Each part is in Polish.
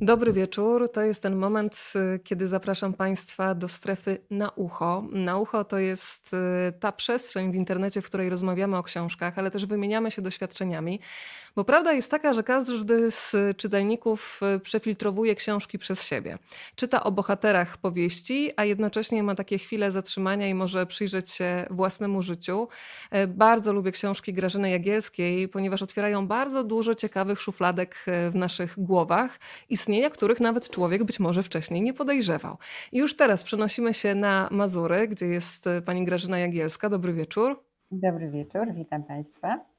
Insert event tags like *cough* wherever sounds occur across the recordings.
Dobry wieczór. To jest ten moment, y, kiedy zapraszam Państwa do strefy na ucho. Na ucho to jest y, ta przestrzeń w internecie, w której rozmawiamy o książkach, ale też wymieniamy się doświadczeniami. Bo prawda jest taka, że każdy z czytelników y, przefiltrowuje książki przez siebie. Czyta o bohaterach powieści, a jednocześnie ma takie chwile zatrzymania i może przyjrzeć się własnemu życiu. E, Bardzo lubię książki Grażyny Jagielskiej, ponieważ otwierają bardzo dużo ciekawych szufladek e, w naszych głowach, istnienia których nawet człowiek być może wcześniej nie podejrzewał. I już teraz przenosimy się na Mazury, gdzie jest e, pani Grażyna Jagielska. Dobry wieczór. Dobry wieczór, witam Państwa.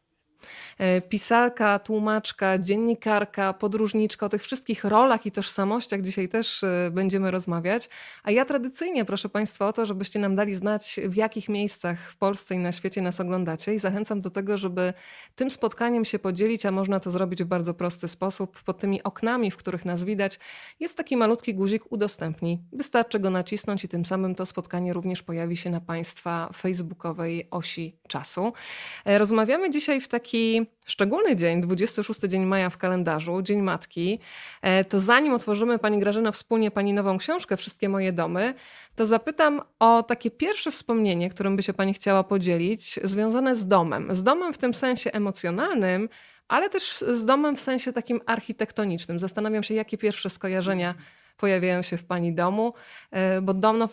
E, Pisarka, tłumaczka, dziennikarka, podróżniczka, o tych wszystkich rolach i tożsamościach dzisiaj też e, będziemy rozmawiać. A ja tradycyjnie proszę Państwa o to, żebyście nam dali znać, w jakich miejscach w Polsce i na świecie nas oglądacie. I zachęcam do tego, żeby tym spotkaniem się podzielić, a można to zrobić w bardzo prosty sposób. Pod tymi oknami, w których nas widać, jest taki malutki guzik udostępnij. Wystarczy go nacisnąć i tym samym to spotkanie również pojawi się na Państwa facebookowej osi czasu. E, Rozmawiamy dzisiaj w taki szczególny dzień, 26 dzień maja w kalendarzu, Dzień Matki. E, To zanim otworzymy Pani Grażyna wspólnie Pani nową książkę Wszystkie moje domy, to zapytam o takie pierwsze wspomnienie, którym by się Pani chciała podzielić, związane z domem. Z domem w tym sensie emocjonalnym, ale też z domem w sensie takim architektonicznym. Zastanawiam się, jakie pierwsze skojarzenia pojawiają się w Pani domu, e, bo dom no,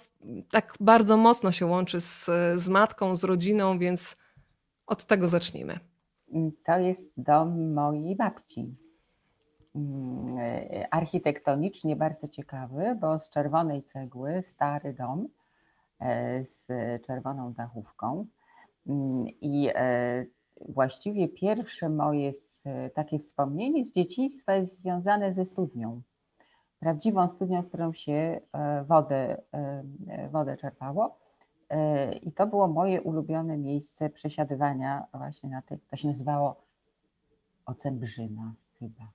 tak bardzo mocno się łączy z, z matką, z rodziną, więc od tego zacznijmy. To jest dom mojej babci. Mm, Architektonicznie bardzo ciekawy, bo z czerwonej cegły, stary dom e, z czerwoną dachówką. Mm, I e, właściwie pierwsze moje takie wspomnienie z dzieciństwa jest związane ze studnią. Prawdziwą studnią, z którą się e, wodę, wodę czerpało. E, I to było moje ulubione miejsce przesiadywania właśnie na tej, to się nazywało Ocembrzyna chyba,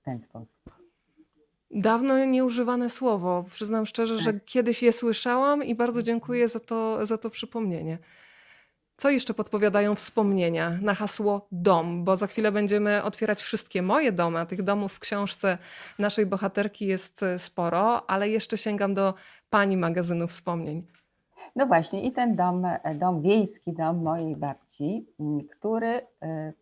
w ten sposób. Dawno nieużywane słowo. Przyznam szczerze, że kiedyś je słyszałam i bardzo dziękuję za to, za to przypomnienie. Co jeszcze podpowiadają wspomnienia na hasło dom? Bo za chwilę będziemy otwierać wszystkie moje domy, a tych domów w książce naszej bohaterki jest e, sporo, ale jeszcze sięgam do pani magazynu wspomnień. No właśnie i ten dom, e, dom wiejski, dom mojej babci, m, który e,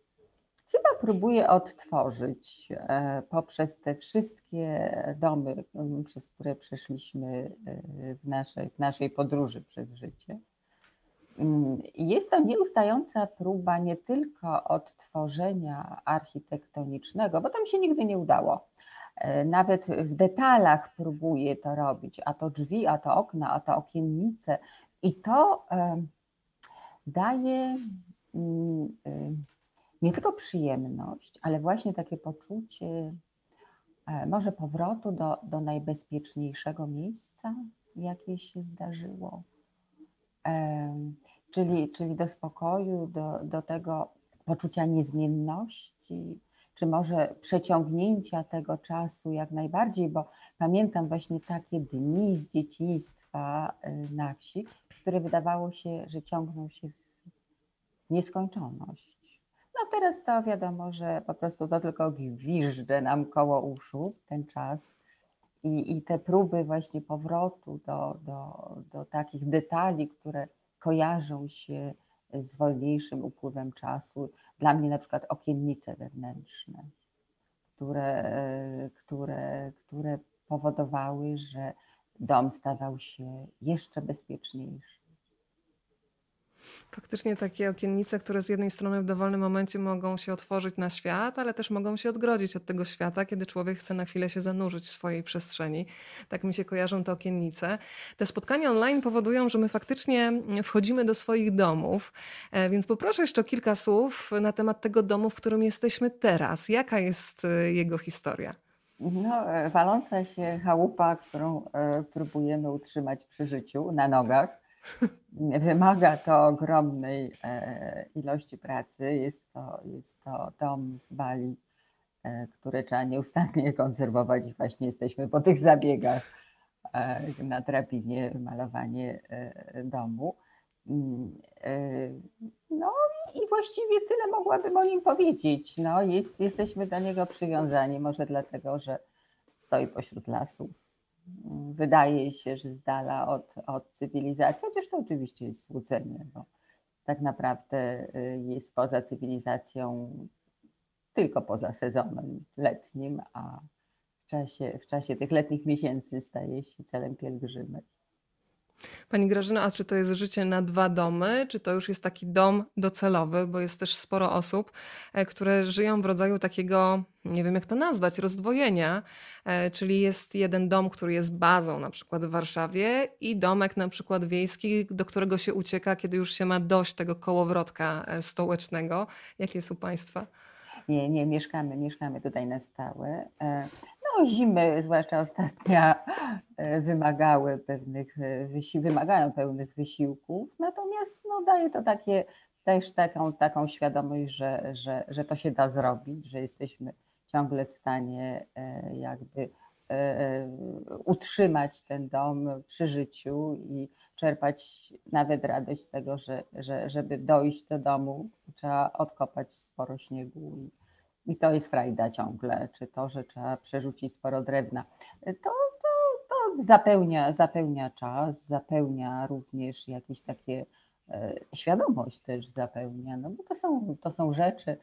chyba próbuję odtworzyć e, poprzez te wszystkie domy, m, przez które przeszliśmy w naszej, w naszej podróży przez życie. Mm, Jest to nieustająca próba nie tylko odtworzenia architektonicznego, bo to mi się nigdy nie udało. Nawet w detalach próbuję to robić, a to drzwi, a to okna, a to okiennice. I to em, daje mm, em, nie tylko przyjemność, ale właśnie takie poczucie e, może powrotu do, do najbezpieczniejszego miejsca, jakie się zdarzyło. Czyli, czyli do spokoju, do, do tego poczucia niezmienności, czy może przeciągnięcia tego czasu jak najbardziej, bo pamiętam właśnie takie dni z dzieciństwa na wsi, które wydawało się, że ciągną się w nieskończoność. No teraz to wiadomo, że po prostu to tylko gwiżdże nam koło uszu ten czas i, i te próby właśnie powrotu do, do, do takich detali, które kojarzą się z wolniejszym upływem czasu. Dla mnie na przykład okiennice wewnętrzne, które, które, które powodowały, że dom stawał się jeszcze bezpieczniejszy. Faktycznie takie okiennice, które z jednej strony w dowolnym momencie mogą się otworzyć na świat, ale też mogą się odgrodzić od tego świata, kiedy człowiek chce na chwilę się zanurzyć w swojej przestrzeni. Tak mi się kojarzą te okiennice. Te spotkania online powodują, że my faktycznie wchodzimy do swoich domów, E, więc poproszę jeszcze kilka słów na temat tego domu, w którym jesteśmy teraz. Jaka jest e, jego historia? No, e, waląca się chałupa, którą e, próbujemy utrzymać przy życiu na nogach. Wymaga to ogromnej e, ilości pracy. Jest to, jest to dom z bali, które trzeba nieustannie *laughs* konserwować i właśnie jesteśmy po tych zabiegach na drabinie, malowanie domu. E, No i właściwie tyle mogłabym o nim powiedzieć. No, jest, jesteśmy do niego przywiązani, może dlatego, że stoi pośród lasów. Wydaje się, że z dala od, od cywilizacji, chociaż to oczywiście jest złudzenie, bo tak naprawdę y, jest poza cywilizacją tylko poza sezonem letnim, a w czasie, w czasie tych letnich miesięcy staje się celem pielgrzymek. Pani Grażyna, a czy to jest życie na dwa domy, czy to już jest taki dom docelowy, bo jest też sporo osób, e, które żyją w rodzaju takiego, nie wiem jak to nazwać, rozdwojenia, e, czyli jest jeden dom, który jest bazą na przykład w Warszawie i domek na przykład wiejski, do którego się ucieka, kiedy już się ma dość tego kołowrotka e, stołecznego. Jakie jest u Państwa? Nie, nie, mieszkamy, mieszkamy tutaj na stałe. No, zimy, zwłaszcza ostatnia, e, wymagały pewnych e, wysi- wymagają pełnych wysiłków, natomiast no, daje to takie, też taką, taką świadomość, że, że, że to się da zrobić, że jesteśmy ciągle w stanie e, jakby utrzymać ten dom przy życiu i czerpać nawet radość z tego, że, że żeby dojść do domu, trzeba odkopać sporo śniegu i, i to jest frajda ciągle, czy to, że trzeba przerzucić sporo drewna. To, to, to zapełnia, zapełnia czas, zapełnia również jakieś takie e, świadomość też zapełnia, no bo to są, to są rzeczy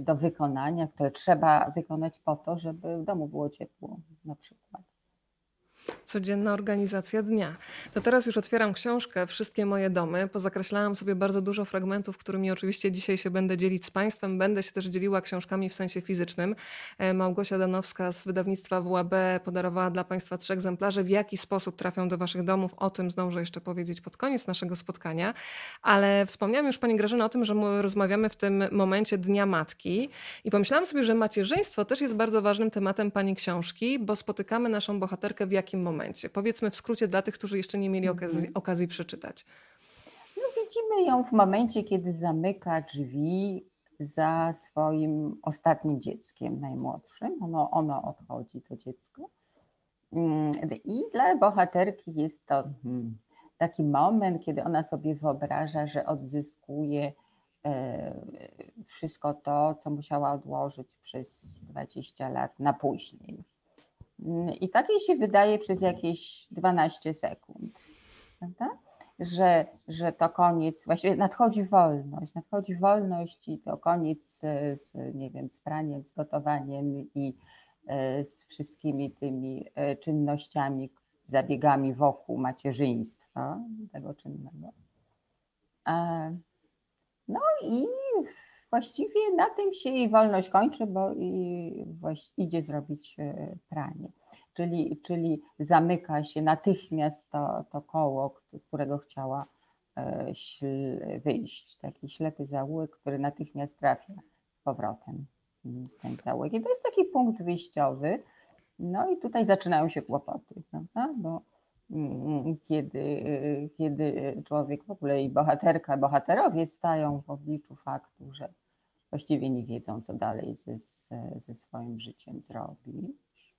do wykonania, które trzeba wykonać po to, żeby w domu było ciepło na przykład. Codzienna organizacja dnia. To teraz już otwieram książkę Wszystkie moje domy. Pozakreślałam sobie bardzo dużo fragmentów, którymi oczywiście dzisiaj się będę dzielić z Państwem. Będę się też dzieliła książkami w sensie fizycznym. E, Małgosia Danowska z wydawnictwa WAB podarowała dla Państwa trzy egzemplarze. W jaki sposób trafią do Waszych domów? O tym zdążę jeszcze powiedzieć pod koniec naszego spotkania. Ale wspomniałam już Pani Grażyna o tym, że my rozmawiamy w tym momencie Dnia Matki i pomyślałam sobie, że macierzyństwo też jest bardzo ważnym tematem Pani książki, bo spotykamy naszą bohaterkę w jakim momencie? Powiedzmy w skrócie dla tych, którzy jeszcze nie mieli okazji, Mhm. okazji przeczytać. No, widzimy ją w momencie, kiedy zamyka drzwi za swoim ostatnim dzieckiem, najmłodszym. Ono, ono odchodzi, to dziecko. Mm, I dla bohaterki jest to hmm, taki moment, kiedy ona sobie wyobraża, że odzyskuje e, wszystko to, co musiała odłożyć przez 20 lat na później. I tak się wydaje przez jakieś 12 sekund, prawda? Że, że to koniec, właściwie nadchodzi wolność, nadchodzi wolność i to koniec z, z, nie wiem, z praniem, z gotowaniem i e, z wszystkimi tymi e, czynnościami, zabiegami wokół macierzyństwa, tego czynnego. E, No i właściwie na tym się jej wolność kończy, bo i idzie zrobić e, pranie. Czyli, czyli zamyka się natychmiast to, to koło, z którego chciała e, wyjść. Taki ślepy zaułek, który natychmiast trafia z powrotem mm, w ten zaułek. I to jest taki punkt wyjściowy. No i tutaj zaczynają się kłopoty, prawda? Bo mm, kiedy, y, kiedy człowiek w ogóle i bohaterka, bohaterowie stają w obliczu faktu, że właściwie nie wiedzą, co dalej ze, ze, swoim życiem zrobić,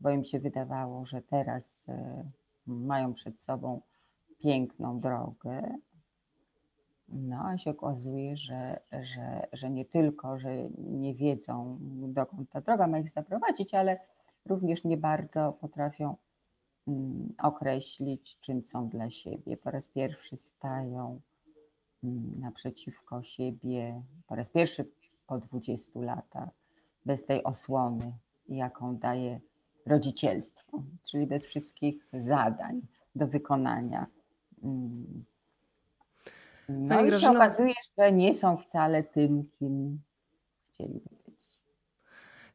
bo im się wydawało, że teraz e, mają przed sobą piękną drogę. No, a się okazuje, że, że, że nie tylko, że nie wiedzą, dokąd ta droga ma ich zaprowadzić, ale również nie bardzo potrafią mm, określić, czym są dla siebie. Po raz pierwszy stają naprzeciwko siebie, po raz pierwszy po 20 latach, bez tej osłony, jaką daje rodzicielstwo, czyli bez wszystkich zadań do wykonania. Mm. No Pani i się Grażyno- okazuje, że nie są wcale tym, kim chcieliby być.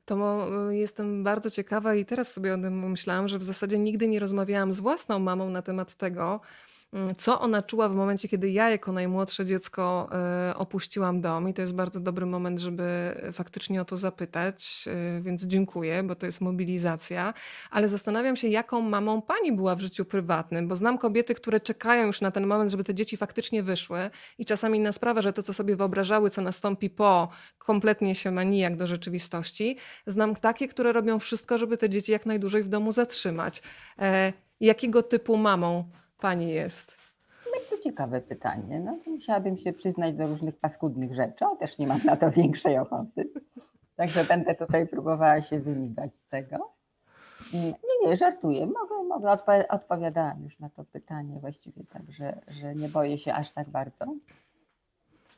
To mo- jestem bardzo ciekawa i teraz sobie o tym myślałam, że w zasadzie nigdy nie rozmawiałam z własną mamą na temat tego, co ona czuła w momencie, kiedy ja jako najmłodsze dziecko e, opuściłam dom i to jest bardzo dobry moment, żeby faktycznie o to zapytać, e, więc dziękuję, bo to jest mobilizacja, ale zastanawiam się, jaką mamą pani była w życiu prywatnym, bo znam kobiety, które czekają już na ten moment, żeby te dzieci faktycznie wyszły i czasami inna sprawa, że to, co sobie wyobrażały, co nastąpi po, kompletnie się ma nijak do rzeczywistości. Znam takie, które robią wszystko, żeby te dzieci jak najdłużej w domu zatrzymać. E, jakiego typu mamą pani jest? To ciekawe pytanie. No, musiałabym się przyznać do różnych paskudnych rzeczy, ale też nie mam na to *laughs* większej ochoty. Także będę tutaj próbowała się wymigać z tego. Nie, nie, żartuję. Mogę, mogę odpo- odpowiadałam już na to pytanie właściwie, także że nie boję się aż tak bardzo.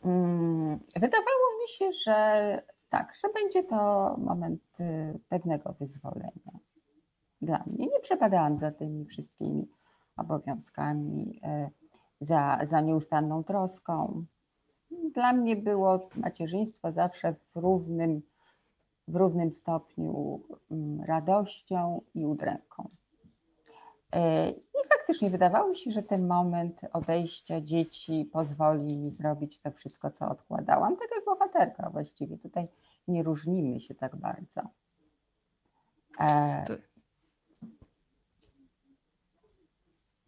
Mm, Wydawało mi się, że tak, że będzie to moment y, pewnego wyzwolenia. Dla mnie nie przepadałam za tymi wszystkimi obowiązkami, y, za, za nieustanną troską. Dla mnie było macierzyństwo zawsze w równym, w równym stopniu mm, radością i udręką. E, I faktycznie wydawało mi się, że ten moment odejścia dzieci pozwoli zrobić to wszystko, co odkładałam, tak jak bohaterka właściwie. Tutaj nie różnimy się tak bardzo. E, To-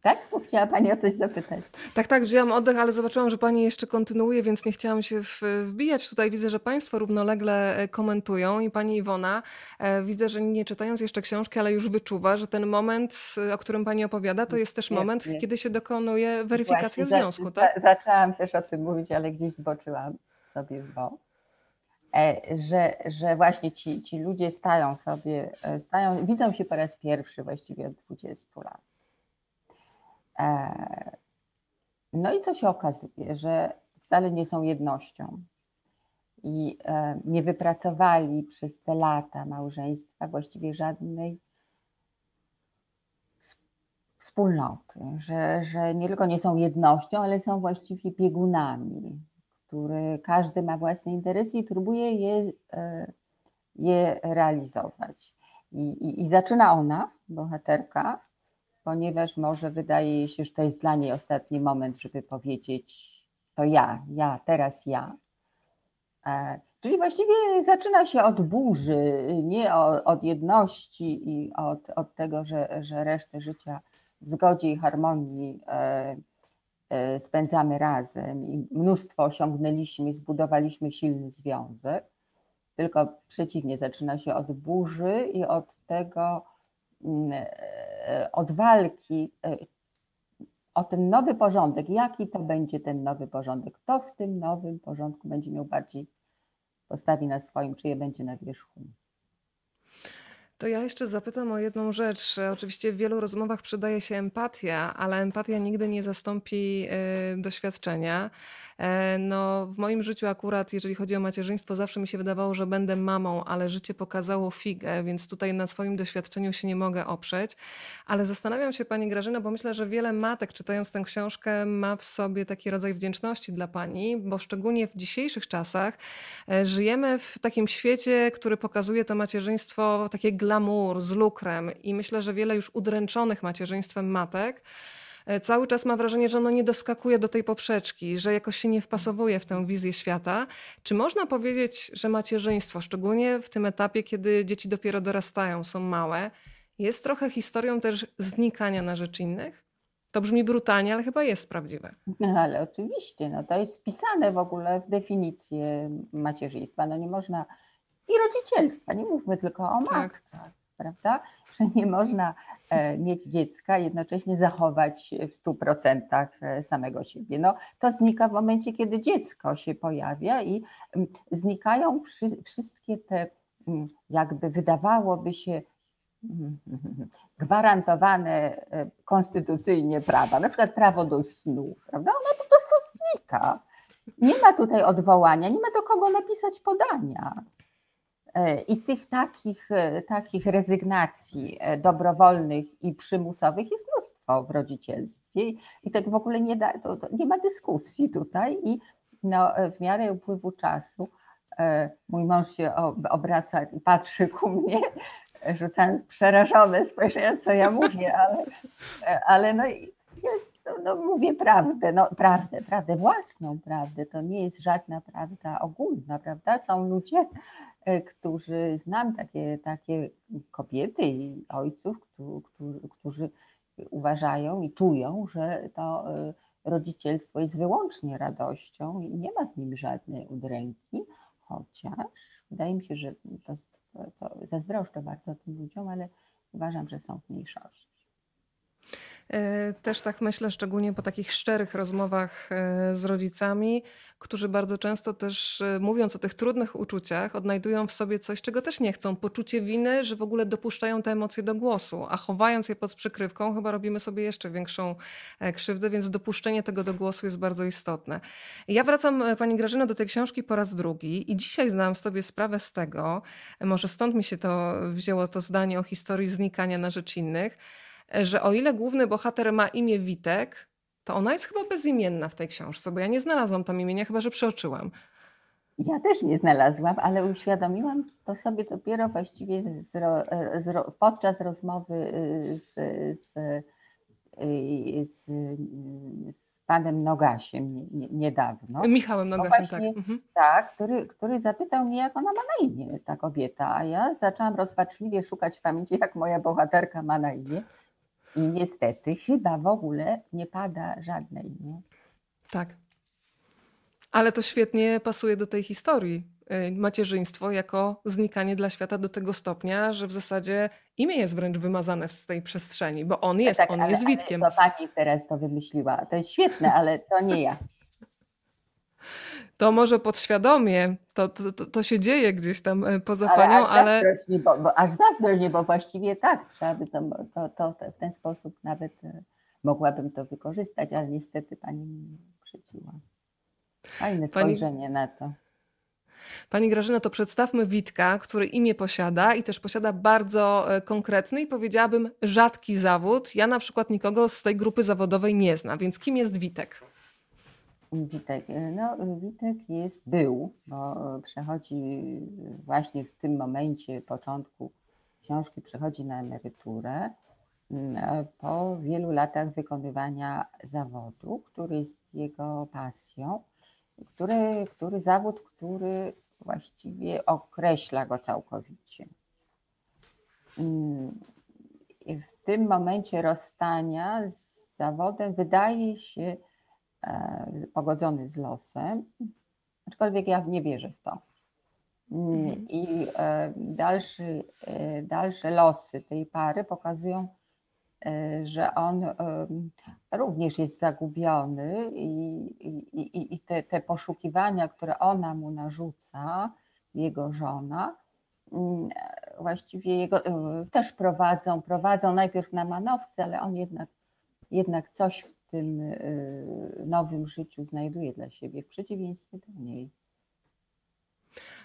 Tak? Bo chciała Pani o coś zapytać. Tak, tak, wzięłam oddech, ale zobaczyłam, że pani jeszcze kontynuuje, więc nie chciałam się wbijać. Tutaj widzę, że państwo równolegle e, komentują i pani Iwona, e, widzę, że nie czytając jeszcze książki, ale już wyczuwa, że ten moment, o którym pani opowiada, to jest też moment, kiedy się dokonuje weryfikacja Właśnie, związku, za, tak? za, zaczęłam też o tym mówić, ale gdzieś zboczyłam sobie w bok. E, że, że właśnie ci, ci ludzie stają sobie, e, stają, widzą się po raz pierwszy właściwie od 20 lat. E, No i co się okazuje, że wcale nie są jednością i e, nie wypracowali przez te lata małżeństwa właściwie żadnej wspólnoty, że, że nie tylko nie są jednością, ale są właściwie biegunami, które każdy ma własne interesy i próbuje je, e, je realizować. I, i, I zaczyna ona, bohaterka, ponieważ może wydaje się, że to jest dla niej ostatni moment, żeby powiedzieć to ja, ja, teraz ja. E, Czyli właściwie zaczyna się od burzy, nie od, jedności i od, od tego, że, że resztę życia w zgodzie i harmonii e, e, spędzamy razem i mnóstwo osiągnęliśmy, zbudowaliśmy silny związek, tylko przeciwnie, zaczyna się od burzy i od tego, mm, od walki e, o ten nowy porządek. Jaki to będzie ten nowy porządek? Kto w tym nowym porządku będzie miał bardziej, postawi na swoim, czyje będzie na wierzchu? To ja jeszcze zapytam o jedną rzecz. Oczywiście w wielu rozmowach przydaje się empatia, ale empatia nigdy nie zastąpi y, doświadczenia. E, No, w moim życiu akurat, jeżeli chodzi o macierzyństwo, zawsze mi się wydawało, że będę mamą, ale życie pokazało figę, więc tutaj na swoim doświadczeniu się nie mogę oprzeć. Ale zastanawiam się, Pani Grażyna, bo myślę, że wiele matek czytając tę książkę ma w sobie taki rodzaj wdzięczności dla Pani, bo szczególnie w dzisiejszych czasach e, żyjemy w takim świecie, który pokazuje to macierzyństwo takie glamour z lukrem i myślę, że wiele już udręczonych macierzyństwem matek e, cały czas ma wrażenie, że ono nie doskakuje do tej poprzeczki, że jakoś się nie wpasowuje w tę wizję świata. Czy można powiedzieć, że macierzyństwo, szczególnie w tym etapie, kiedy dzieci dopiero dorastają, są małe, jest trochę historią też znikania na rzecz innych? To brzmi brutalnie, ale chyba jest prawdziwe. No ale oczywiście, no to jest wpisane w ogóle w definicję macierzyństwa. No nie można i rodzicielstwa, nie mówmy tylko o Tak. matkach, prawda? Że nie można e, mieć dziecka jednocześnie zachować w 100% e, samego siebie. No to znika w momencie, kiedy dziecko się pojawia i mm, znikają wszy, wszystkie te mm, jakby wydawałoby się mm, *laughs* gwarantowane e, konstytucyjnie prawa, na przykład prawo do snu, prawda? Ono po prostu znika. Nie ma tutaj odwołania, nie ma do kogo napisać podania. E, I tych takich, e, takich rezygnacji e, dobrowolnych i przymusowych jest mnóstwo w rodzicielstwie i tak w ogóle nie, da, to, to nie ma dyskusji tutaj i no, w miarę upływu czasu mój mąż się ob- obraca i patrzy ku mnie, rzucając przerażone spojrzenia, co ja mówię, ale, ale no, no, mówię prawdę, no prawdę, prawdę, własną prawdę, to nie jest żadna prawda ogólna, prawda? Są ludzie, e, którzy, znam takie, takie kobiety i ojców, którzy, którzy, którzy uważają i czują, że to e, rodzicielstwo jest wyłącznie radością i nie ma w nim żadnej udręki, chociaż wydaje mi się, że to, to, to zazdroszczę bardzo tym ludziom, ale uważam, że są w mniejszości. E, też tak myślę, szczególnie po takich szczerych rozmowach e, z rodzicami, którzy bardzo często też e, mówiąc o tych trudnych uczuciach, odnajdują w sobie coś, czego też nie chcą. Poczucie winy, że w ogóle dopuszczają te emocje do głosu, a chowając je pod przykrywką, chyba robimy sobie jeszcze większą krzywdę, więc dopuszczenie tego do głosu jest bardzo istotne. Ja wracam, Pani Grażyna, do tej książki po raz drugi i dzisiaj zdałam sobie sprawę z tego, może stąd mi się to wzięło to zdanie o historii znikania na rzecz innych, że o ile główny bohater ma imię Witek, to ona jest chyba bezimienna w tej książce, bo ja nie znalazłam tam imienia, chyba że przeoczyłam. Ja też nie znalazłam, ale uświadomiłam to sobie dopiero właściwie podczas rozmowy y, z, z, y, z, z panem Nogasiem niedawno. Michałem Nogasiem, tak. Mhm. Tak, który, który zapytał mnie, jak ona ma na imię, ta kobieta, a ja zaczęłam rozpaczliwie szukać w pamięci, jak moja bohaterka ma na imię. I niestety chyba w ogóle nie pada żadnej. Nie? Tak. Ale to świetnie pasuje do tej historii. Y, macierzyństwo jako znikanie dla świata do tego stopnia, że w zasadzie imię jest wręcz wymazane z tej przestrzeni, bo on jest, tak, on ale, jest Witkiem. Ale to pani teraz to wymyśliła. To jest świetne, ale to nie ja to może podświadomie to, to, to, to się dzieje gdzieś tam e, poza ale panią, aż ale. Nie, bo, bo, aż zazdrośnie, bo właściwie tak, trzeba by to, to, to, w ten sposób nawet e, mogłabym to wykorzystać, ale niestety pani mi uprzedziła. Fajne spojrzenie pani... na to. Pani Grażyna, to przedstawmy Witka, który imię posiada i też posiada bardzo e, konkretny i powiedziałabym rzadki zawód. Ja na przykład nikogo z tej grupy zawodowej nie znam, więc kim jest Witek? Witek. No, Witek jest, był, bo przechodzi właśnie w tym momencie, początku książki, przechodzi na emeryturę mm, po wielu latach wykonywania zawodu, który jest jego pasją, który, który zawód, który właściwie określa go całkowicie. Mm, w tym momencie rozstania z zawodem wydaje się, E, pogodzony z losem, aczkolwiek ja nie wierzę w to. Mhm. I e, dalszy, e, dalsze losy tej pary pokazują, że on również jest zagubiony i, i, i te, te poszukiwania, które ona mu narzuca, jego żona, mm, właściwie jego też prowadzą, prowadzą najpierw na manowce, ale on jednak, jednak coś w tym y, nowym życiu znajduje dla siebie, w przeciwieństwie do niej.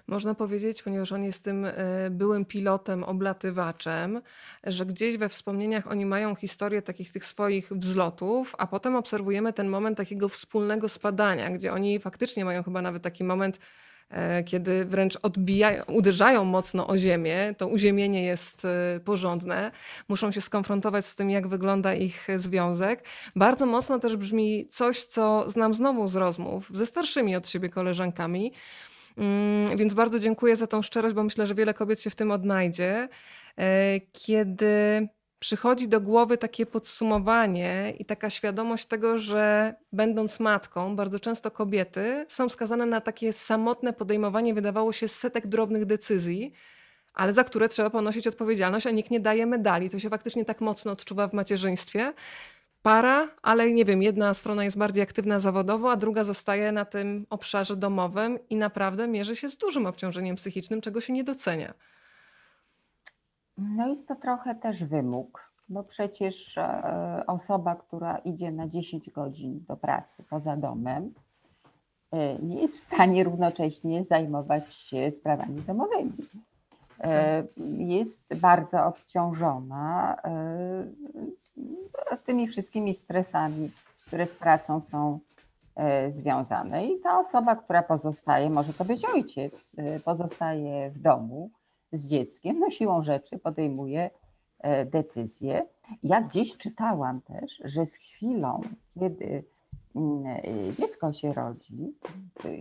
Można powiedzieć, ponieważ on jest tym y, byłym pilotem, oblatywaczem, że gdzieś we wspomnieniach oni mają historię takich tych swoich wzlotów, a potem obserwujemy ten moment takiego wspólnego spadania, gdzie oni faktycznie mają chyba nawet taki moment kiedy wręcz odbijają, uderzają mocno o ziemię, to uziemienie jest e, porządne, muszą się skonfrontować z tym, jak wygląda ich związek. Bardzo mocno też brzmi coś, co znam znowu z rozmów ze starszymi od siebie koleżankami. Mm, więc bardzo dziękuję za tą szczerość, bo myślę, że wiele kobiet się w tym odnajdzie. E, kiedy przychodzi do głowy takie podsumowanie i taka świadomość tego, że będąc matką, bardzo często kobiety są skazane na takie samotne podejmowanie, wydawało się, setek drobnych decyzji, ale za które trzeba ponosić odpowiedzialność, a nikt nie daje medali. To się faktycznie tak mocno odczuwa w macierzyństwie. Para, ale nie wiem, jedna strona jest bardziej aktywna zawodowo, a druga zostaje na tym obszarze domowym i naprawdę mierzy się z dużym obciążeniem psychicznym, czego się nie docenia. No jest to trochę też wymóg, bo przecież e, osoba, która idzie na 10 godzin do pracy poza domem, e, nie jest w stanie równocześnie zajmować się sprawami domowymi. E, jest bardzo obciążona tymi wszystkimi stresami, które z pracą są związane. I ta osoba, która pozostaje, może to być ojciec, pozostaje w domu, z dzieckiem, no siłą rzeczy podejmuje e, decyzję. Ja gdzieś czytałam też, że z chwilą, kiedy mm, e, dziecko się rodzi,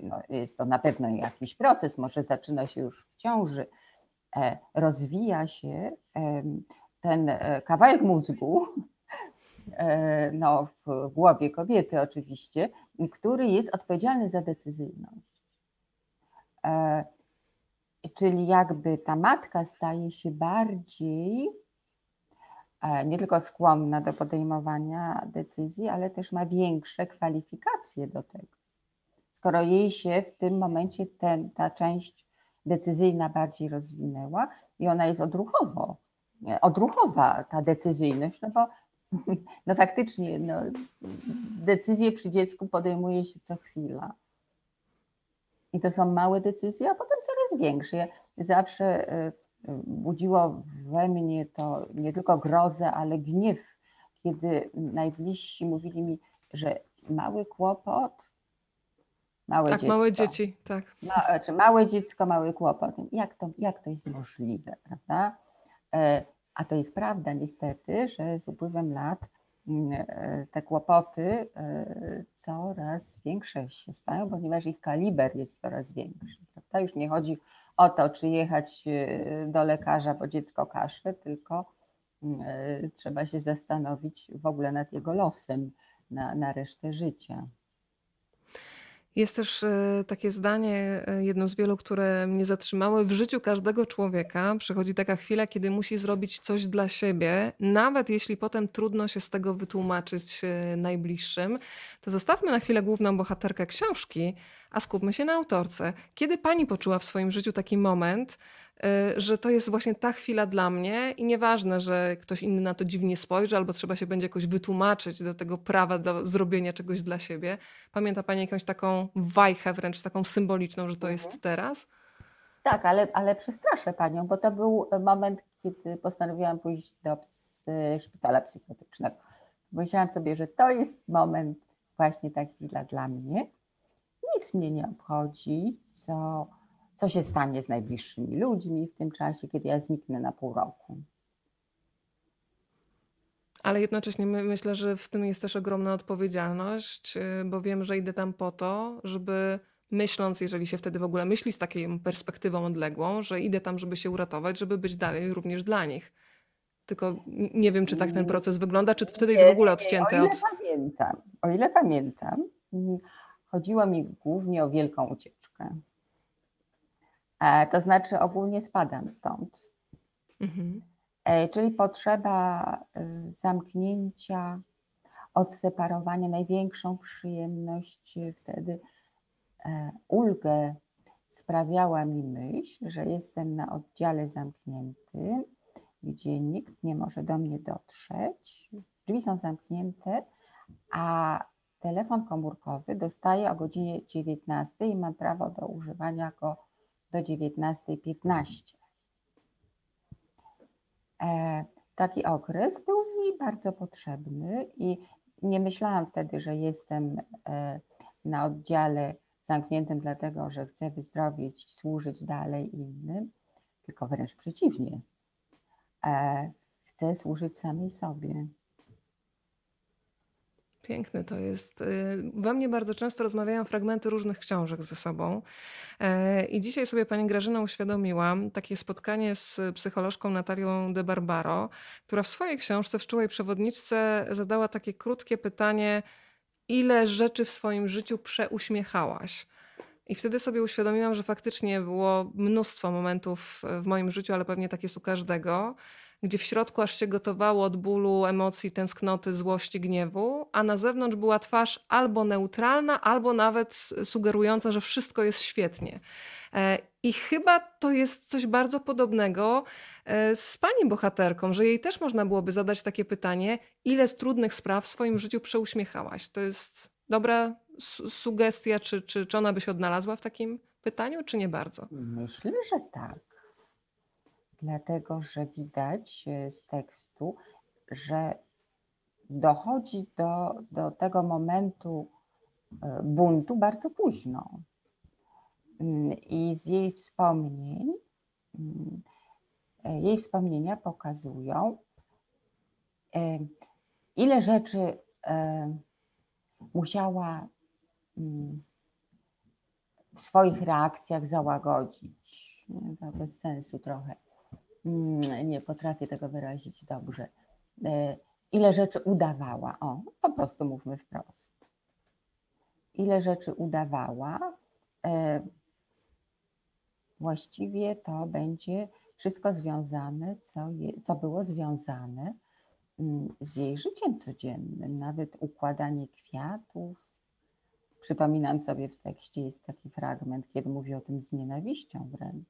no jest to na pewno jakiś proces, może zaczyna się już w ciąży, e, rozwija się ten kawałek mózgu, *laughs* no, w głowie kobiety oczywiście, który jest odpowiedzialny za decyzyjność. Czyli jakby ta matka staje się bardziej e, nie tylko skłonna do podejmowania decyzji, ale też ma większe kwalifikacje do tego. Skoro jej się w tym momencie ten, ta część decyzyjna bardziej rozwinęła i ona jest odruchowo, odruchowa ta decyzyjność, no bo *laughs* no faktycznie no, decyzje przy dziecku podejmuje się co chwila. I to są małe decyzje, a potem coraz większe. Zawsze e, budziło we mnie to nie tylko grozę, ale gniew, kiedy najbliżsi mówili mi, że mały kłopot, małe Tak, dziecko. małe dzieci, tak. Ma, znaczy małe dziecko, mały kłopot. Jak to, jak to jest możliwe, prawda? E, A to jest prawda niestety, że z upływem lat e, te kłopoty e, coraz większe się stają, ponieważ ich kaliber jest coraz większy. Prawda? Już nie chodzi o to, czy jechać e, do lekarza, bo dziecko kaszle, tylko mm, e, trzeba się zastanowić w ogóle nad jego losem na, na resztę życia. Jest też e, takie zdanie, e, jedno z wielu, które mnie zatrzymały. W życiu każdego człowieka przychodzi taka chwila, kiedy musi zrobić coś dla siebie, nawet jeśli potem trudno się z tego wytłumaczyć e, najbliższym. To zostawmy na chwilę główną bohaterkę książki, a skupmy się na autorce. Kiedy pani poczuła w swoim życiu taki moment, że to jest właśnie ta chwila dla mnie i nieważne, że ktoś inny na to dziwnie spojrzy, albo trzeba się będzie jakoś wytłumaczyć do tego prawa do zrobienia czegoś dla siebie. Pamięta Pani jakąś taką wajchę, wręcz taką symboliczną, że to Mhm. jest teraz? Tak, ale, ale przestraszę panią, bo to był moment, kiedy postanowiłam pójść do szpitala psychiatrycznego. Myślałam sobie, że to jest moment, właśnie ta chwila dla mnie. Nic mnie nie obchodzi, co, co się stanie z najbliższymi ludźmi w tym czasie, kiedy ja zniknę na pół roku. Ale jednocześnie my, myślę, że w tym jest też ogromna odpowiedzialność, y, bo wiem, że idę tam po to, żeby myśląc, jeżeli się wtedy w ogóle myśli z taką perspektywą odległą, że idę tam, żeby się uratować, żeby być dalej również dla nich. Tylko nie wiem, czy tak ten proces wygląda, czy wtedy jest w ogóle odcięty o ile pamiętam, o ile pamiętam, mm, chodziło mi głównie o wielką ucieczkę. E, to znaczy ogólnie spadam stąd. Mhm. E, czyli potrzeba y, zamknięcia, odseparowania, największą przyjemność y, wtedy, e, ulgę sprawiała mi myśl, że jestem na oddziale zamkniętym, gdzie nikt nie może do mnie dotrzeć, drzwi są zamknięte, a telefon komórkowy dostaję o godzinie 19 i mam prawo do używania go do 19.15. E, taki okres był mi bardzo potrzebny i nie myślałam wtedy, że jestem e, na oddziale zamkniętym dlatego, że chcę wyzdrowieć, służyć dalej innym, tylko wręcz przeciwnie. E, chcę służyć samej sobie. Piękne to jest. Y, We mnie bardzo często rozmawiają fragmenty różnych książek ze sobą. E, I dzisiaj sobie pani Grażyna uświadomiła takie spotkanie z psycholożką Natalią de Barbaro, która w swojej książce w Czułej Przewodniczce zadała takie krótkie pytanie, ile rzeczy w swoim życiu przeuśmiechałaś? I wtedy sobie uświadomiłam, że faktycznie było mnóstwo momentów w moim życiu, ale pewnie tak jest u każdego, gdzie w środku aż się gotowało od bólu, emocji, tęsknoty, złości, gniewu, a na zewnątrz była twarz albo neutralna, albo nawet sugerująca, że wszystko jest świetnie. E, I chyba to jest coś bardzo podobnego e, z pani bohaterką, że jej też można byłoby zadać takie pytanie, ile z trudnych spraw w swoim życiu przeuśmiechałaś? To jest dobra su- sugestia, czy, czy, czy ona by się odnalazła w takim pytaniu, czy nie bardzo? Myślę, że tak. Dlatego, że widać e, z tekstu, że dochodzi do, do tego momentu e, buntu bardzo późno. Mm, I z jej wspomnień, mm, e, jej wspomnienia pokazują, ile rzeczy musiała mm, w swoich reakcjach załagodzić. Bez sensu trochę. Mm, Nie potrafię tego wyrazić dobrze. E, Ile rzeczy udawała? O, po prostu mówmy wprost. Ile rzeczy udawała? E, Właściwie to będzie wszystko związane, co, je, co było związane mm, z jej życiem codziennym, nawet układanie kwiatów. Przypominam sobie w tekście jest taki fragment, kiedy mówi o tym z nienawiścią wręcz.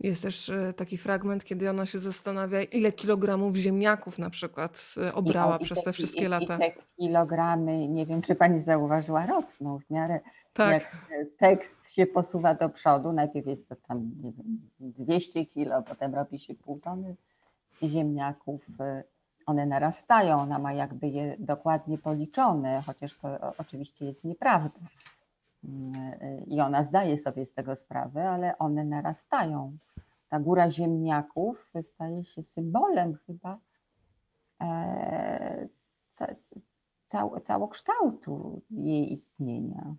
Jest też e, taki fragment, kiedy ona się zastanawia, ile kilogramów ziemniaków na przykład e, I, obrała i, przez te, te ki- wszystkie i, I lata. te kilogramy, nie wiem, czy pani zauważyła, rosną w miarę Tak, jak e, tekst się posuwa do przodu. Najpierw jest to tam, nie wiem, 200 kilo, potem robi się pół tony ziemniaków. One narastają, ona ma jakby je dokładnie policzone, chociaż to oczywiście jest nieprawda. Mm, I ona zdaje sobie z tego sprawę, ale one narastają. Ta góra ziemniaków staje się symbolem chyba e, ca, ca, całokształtu jej istnienia.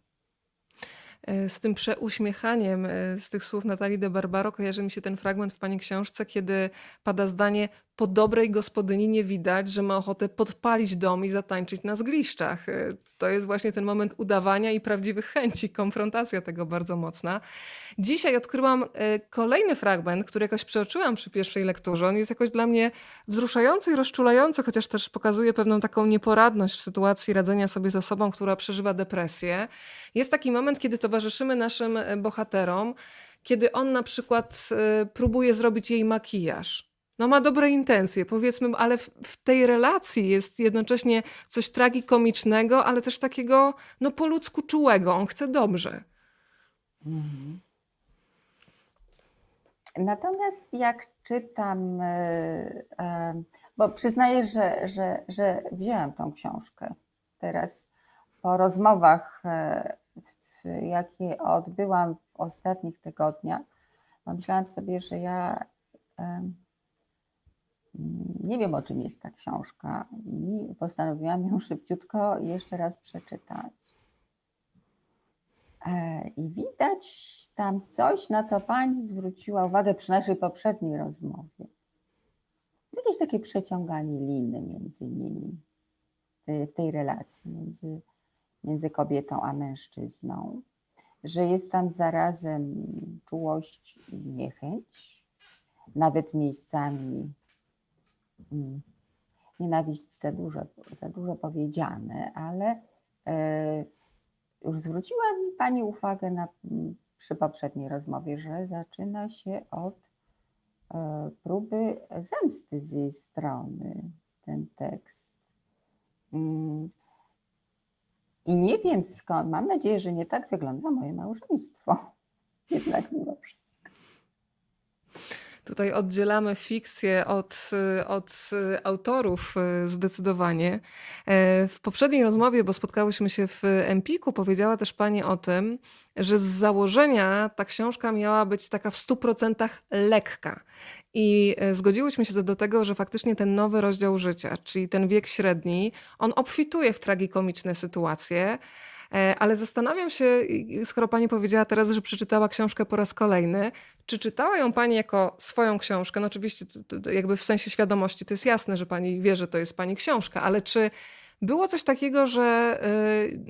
E, Z tym przeuśmiechaniem e, z tych słów Natalii de Barbaro kojarzy mi się ten fragment w pani książce, kiedy pada zdanie: Po dobrej gospodyni nie widać, że ma ochotę podpalić dom i zatańczyć na zgliszczach. E, To jest właśnie ten moment udawania i prawdziwych chęci, konfrontacja tego bardzo mocna. Dzisiaj odkryłam e, kolejny fragment, który jakoś przeoczyłam przy pierwszej lekturze. On jest jakoś dla mnie wzruszający i rozczulający, chociaż też pokazuje pewną taką nieporadność w sytuacji radzenia sobie z osobą, która przeżywa depresję. Jest taki moment, kiedy towarzyszymy naszym e, bohaterom, kiedy on na przykład próbuje zrobić jej makijaż. No ma dobre intencje, powiedzmy, ale w, w tej relacji jest jednocześnie coś tragikomicznego, ale też takiego no po ludzku czułego. On chce dobrze. Mhm. Natomiast jak czytam, e, e, bo przyznaję, że, że, że wzięłam tą książkę teraz po rozmowach, e, jakie odbyłam w ostatnich tygodniach, pomyślałam sobie, że ja nie wiem, o czym jest ta książka i postanowiłam ją szybciutko jeszcze raz przeczytać. E, I widać tam coś, na co pani zwróciła uwagę przy naszej poprzedniej rozmowie. Jakieś takie przeciąganie liny między nimi, w tej relacji między, między kobietą a mężczyzną, że jest tam zarazem czułość i niechęć, nawet miejscami nienawiść za dużo, za dużo powiedziane, ale e, już zwróciła mi Pani uwagę na, przy poprzedniej rozmowie, że zaczyna się od e, próby zemsty z jej strony ten tekst. Mm, I nie wiem skąd, mam nadzieję, że nie tak wygląda moje małżeństwo. *laughs* Jednak mimo wszystko. Tutaj oddzielamy fikcję od, od autorów y, zdecydowanie. E, W poprzedniej rozmowie, bo spotkałyśmy się w Empiku, powiedziała też Pani o tym, że z założenia ta książka miała być taka w 100% lekka. I e, zgodziłyśmy się do tego, że faktycznie ten nowy rozdział życia, czyli ten wiek średni, on obfituje w tragikomiczne sytuacje. E, Ale zastanawiam się, skoro pani powiedziała teraz, że przeczytała książkę po raz kolejny, czy czytała ją pani jako swoją książkę? No oczywiście, jakby w sensie świadomości to jest jasne, że pani wie, że to jest pani książka, ale czy było coś takiego, że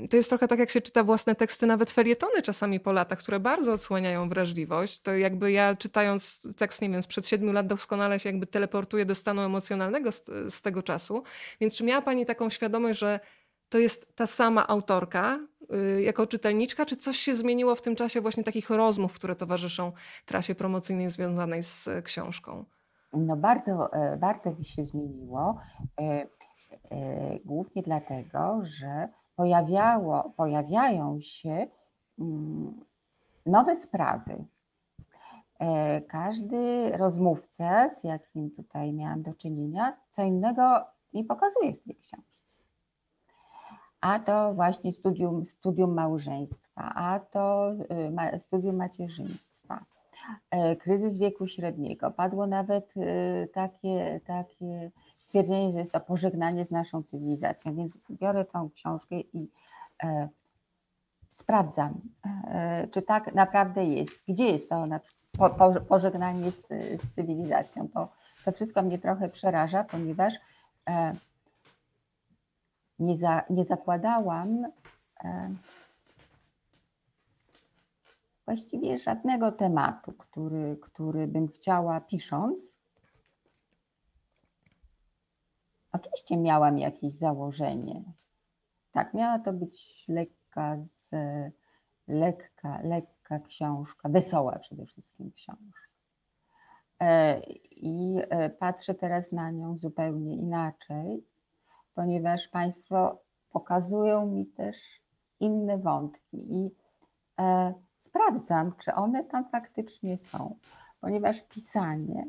y, to jest trochę tak, jak się czyta własne teksty, nawet felietony czasami po latach, które bardzo odsłaniają wrażliwość. To jakby ja czytając tekst, nie wiem, sprzed siedmiu lat doskonale się jakby teleportuję do stanu emocjonalnego z, z tego czasu. Więc czy miała pani taką świadomość, że to jest ta sama autorka y, jako czytelniczka, czy coś się zmieniło w tym czasie właśnie takich rozmów, które towarzyszą trasie promocyjnej związanej z e, książką? No bardzo, e, bardzo mi się zmieniło. e, Głównie dlatego, że pojawiało, pojawiają się mm, nowe sprawy. Każdy rozmówca, z jakim tutaj miałam do czynienia, co innego mi pokazuje w tej książce. A to właśnie studium, studium małżeństwa, a to y, studium macierzyństwa, e, kryzys wieku średniego. Padło nawet y, takie, takie stwierdzenie, że jest to pożegnanie z naszą cywilizacją. Więc biorę tą książkę i e, sprawdzam, e, czy tak naprawdę jest. Gdzie jest to na przykład po, po, pożegnanie z, z cywilizacją? To, to wszystko mnie trochę przeraża, ponieważ nie, za, nie zakładałam e, właściwie żadnego tematu, który, który bym chciała pisząc Oczywiście miałam jakieś założenie. Tak, miała to być lekka, z, lekka, lekka książka, wesoła przede wszystkim książka. E, I e, patrzę teraz na nią zupełnie inaczej, ponieważ Państwo pokazują mi też inne wątki i e, sprawdzam, czy one tam faktycznie są, ponieważ pisanie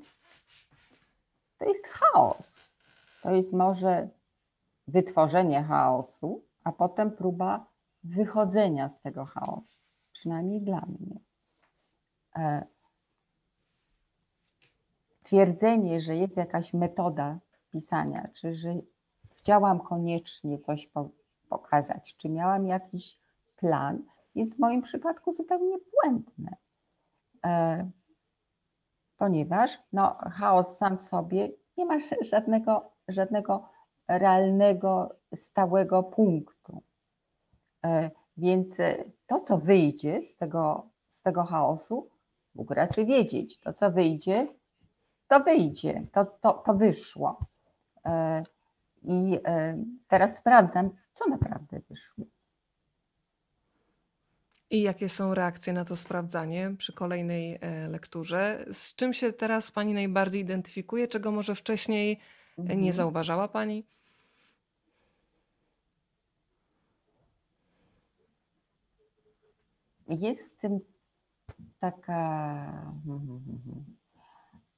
to jest chaos. To jest może wytworzenie chaosu, a potem próba wychodzenia z tego chaosu, przynajmniej dla mnie. E, twierdzenie, że jest jakaś metoda pisania, czy że chciałam koniecznie coś pokazać, czy miałam jakiś plan, jest w moim przypadku zupełnie błędne. E, ponieważ no, chaos sam w sobie nie ma *laughs* żadnego, żadnego realnego, stałego punktu. E, więc e, to, co wyjdzie z tego, z tego chaosu, Bóg raczy wiedzieć. To, co wyjdzie, to wyjdzie, to, to, to wyszło. I teraz sprawdzam, co naprawdę wyszło. I jakie są reakcje na to sprawdzanie przy kolejnej e, lekturze? Z czym się teraz Pani najbardziej identyfikuje, czego może wcześniej e, nie Mhm. zauważała Pani? Jest w tym taka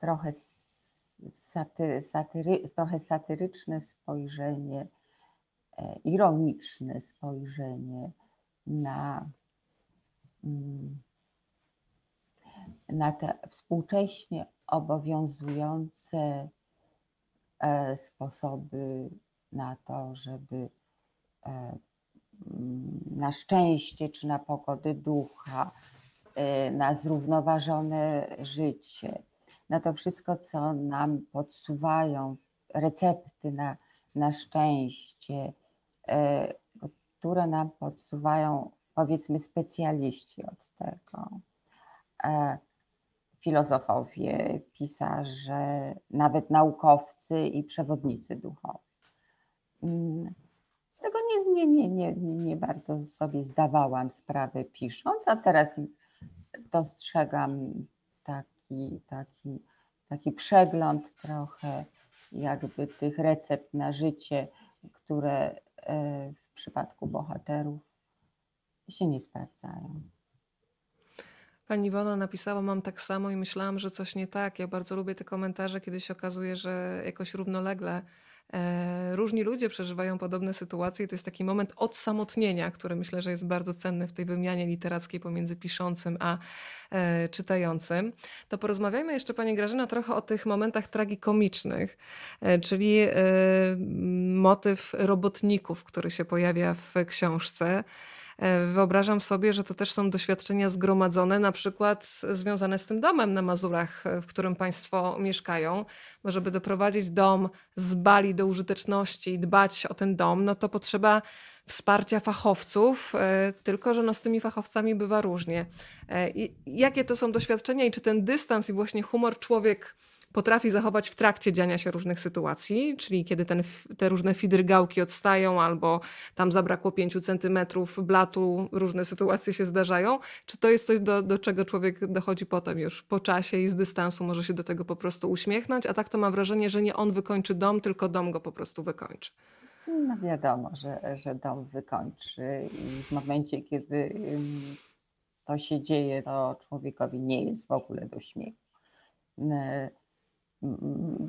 trochę saty, satyry, trochę satyryczne spojrzenie, e, ironiczne spojrzenie na Mm, na te współcześnie obowiązujące e, sposoby na to, żeby e, mm, na szczęście czy na pogody ducha, na zrównoważone życie, na to wszystko, co nam podsuwają, recepty na, na szczęście, które nam podsuwają powiedzmy specjaliści od tego. E, filozofowie, pisarze, nawet naukowcy i przewodnicy duchowi. Mm, z tego nie, nie, nie, nie, nie bardzo sobie zdawałam sprawę pisząc, a teraz dostrzegam taki, taki, taki przegląd trochę jakby tych recept na życie, które e, w przypadku bohaterów się nie sprawdzają. Pani Iwona napisała, mam tak samo i myślałam, że coś nie tak. Ja bardzo lubię te komentarze, kiedy się okazuje, że jakoś równolegle różni ludzie przeżywają podobne sytuacje i to jest taki moment odsamotnienia, który myślę, że jest bardzo cenny w tej wymianie literackiej pomiędzy piszącym a e, czytającym. To porozmawiajmy jeszcze, Pani Grażyna, trochę o tych momentach tragikomicznych, e, czyli e, motyw robotników, który się pojawia w książce. E, wyobrażam sobie, że to też są doświadczenia zgromadzone, na przykład związane z tym domem na Mazurach, e, w którym Państwo mieszkają, bo żeby doprowadzić dom z Bali do użyteczności i dbać o ten dom, no to potrzeba wsparcia fachowców, e, tylko że no z tymi fachowcami bywa różnie. I jakie to są doświadczenia i czy ten dystans i właśnie humor człowiek potrafi zachować w trakcie dziania się różnych sytuacji, czyli kiedy ten, te różne fidrygałki odstają albo tam zabrakło pięciu centymetrów blatu, różne sytuacje się zdarzają. Czy to jest coś, do, do czego człowiek dochodzi potem już po czasie i z dystansu może się do tego po prostu uśmiechnąć, a tak to ma wrażenie, że nie on wykończy dom, tylko dom go po prostu wykończy. No wiadomo, że, że dom wykończy i w momencie, kiedy to się dzieje, to człowiekowi nie jest w ogóle do śmiechu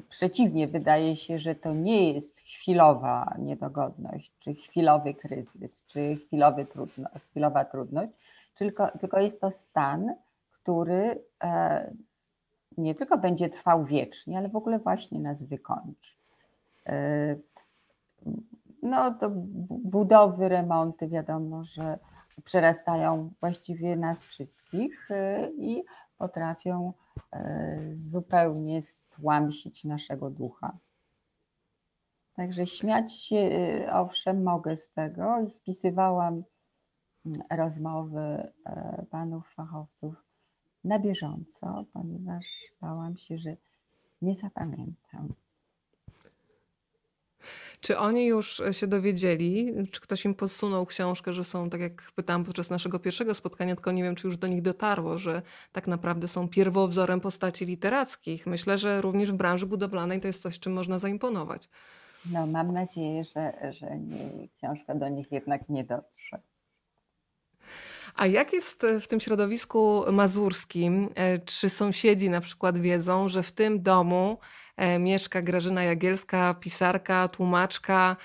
przeciwnie, wydaje się, że to nie jest chwilowa niedogodność, czy chwilowy kryzys, czy chwilowy trudno, chwilowa trudność, tylko, tylko jest to stan, który e, nie tylko będzie trwał wiecznie, ale w ogóle właśnie nas wykończy. E, no to budowy, remonty, wiadomo, że przerastają właściwie nas wszystkich e, i potrafią zupełnie stłamsić naszego ducha. Także śmiać się, e, owszem, mogę z tego i spisywałam mm, rozmowy e, panów fachowców na bieżąco, ponieważ bałam się, że nie zapamiętam. Czy oni już e, się dowiedzieli, czy ktoś im podsunął książkę, że są, tak jak pytałam podczas naszego pierwszego spotkania, tylko nie wiem, czy już do nich dotarło, że tak naprawdę są pierwowzorem postaci literackich. Myślę, że również w branży budowlanej to jest coś, czym można zaimponować. No, mam nadzieję, że, że nie, książka do nich jednak nie dotrze. A jak jest e, w tym środowisku mazurskim? E, czy sąsiedzi na przykład wiedzą, że w tym domu mieszka Grażyna Jagielska, pisarka, tłumaczka,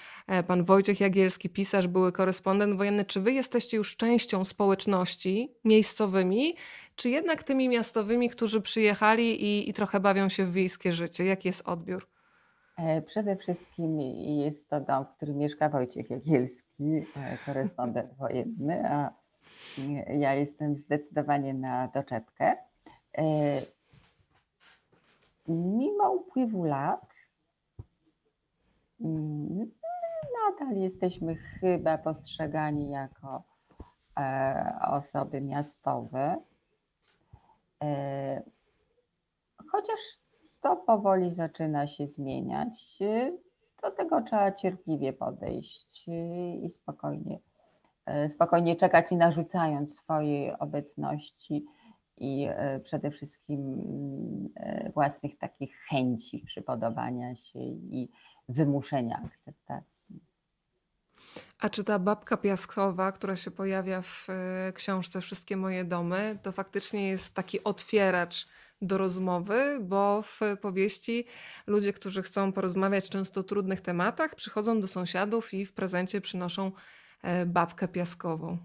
pan Wojciech Jagielski, pisarz, były korespondent wojenny? Czy wy jesteście już częścią społeczności miejscowymi, czy jednak tymi miastowymi, którzy przyjechali i, i trochę bawią się w wiejskie życie? Jaki jest odbiór? Przede wszystkim jest to dom, w którym mieszka Wojciech Jagielski, korespondent wojenny, a ja jestem zdecydowanie na doczepkę. Mimo upływu lat, mm, nadal jesteśmy chyba postrzegani jako e, osoby miastowe. E, chociaż to powoli zaczyna się zmieniać, do tego trzeba cierpliwie podejść i spokojnie E, spokojnie czekać, nie narzucając swojej obecności i e, przede wszystkim e, własnych takich chęci przypodobania się i wymuszenia akceptacji. A czy ta babka piaskowa, która się pojawia w książce Wszystkie moje domy, to faktycznie jest taki otwieracz do rozmowy, bo w powieści ludzie, którzy chcą porozmawiać często o trudnych tematach, przychodzą do sąsiadów i w prezencie przynoszą E, babkę piaskową?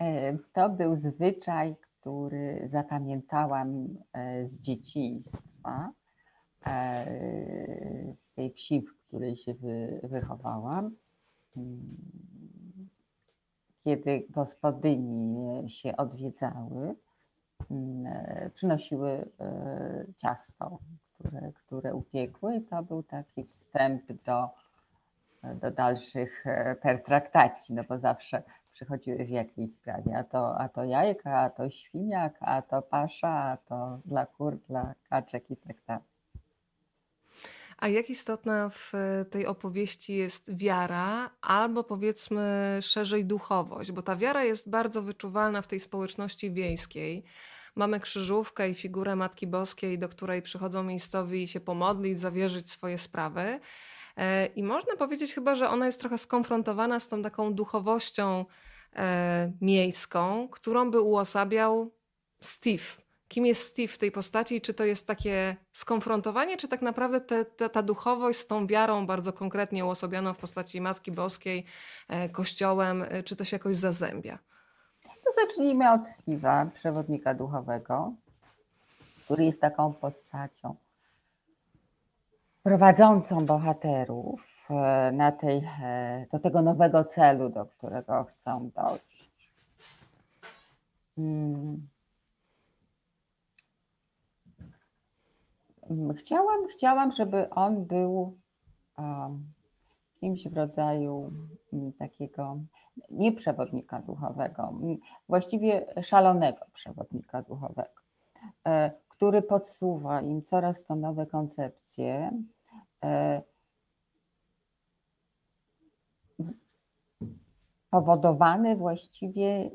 E, to był zwyczaj, który zapamiętałam e, z dzieciństwa, z tej wsi, w której się wychowałam. Mm, kiedy gospodyni się odwiedzały, mm, przynosiły ciasto, które, które upiekły, i to był taki wstęp do do dalszych e, pertraktacji, no bo zawsze przychodziły w jakiejś sprawie, a to, a to jajka, a to świniak, a to pasza, a to dla kur, dla kaczek i tak dalej. A jak istotna w tej opowieści jest wiara, albo powiedzmy szerzej duchowość, bo ta wiara jest bardzo wyczuwalna w tej społeczności wiejskiej. Mamy krzyżówkę i figurę Matki Boskiej, do której przychodzą miejscowi się pomodlić, zawierzyć swoje sprawy. E, I można powiedzieć chyba, że ona jest trochę skonfrontowana z tą taką duchowością e, miejską, którą by uosabiał Steve. Kim jest Steve w tej postaci? Czy to jest takie skonfrontowanie, czy tak naprawdę te, te, ta duchowość z tą wiarą bardzo konkretnie uosobioną w postaci Matki Boskiej, e, Kościołem, czy to się jakoś zazębia? Zacznijmy od Steve'a, przewodnika duchowego, który jest taką postacią prowadzącą bohaterów e, na tej, e, do tego nowego celu, do którego chcą dojść. Hmm. Chciałam, chciałam, żeby on był um, kimś w rodzaju um, takiego nie przewodnika duchowego, właściwie szalonego przewodnika duchowego, e, który podsuwa im coraz to nowe koncepcje, e, powodowany właściwie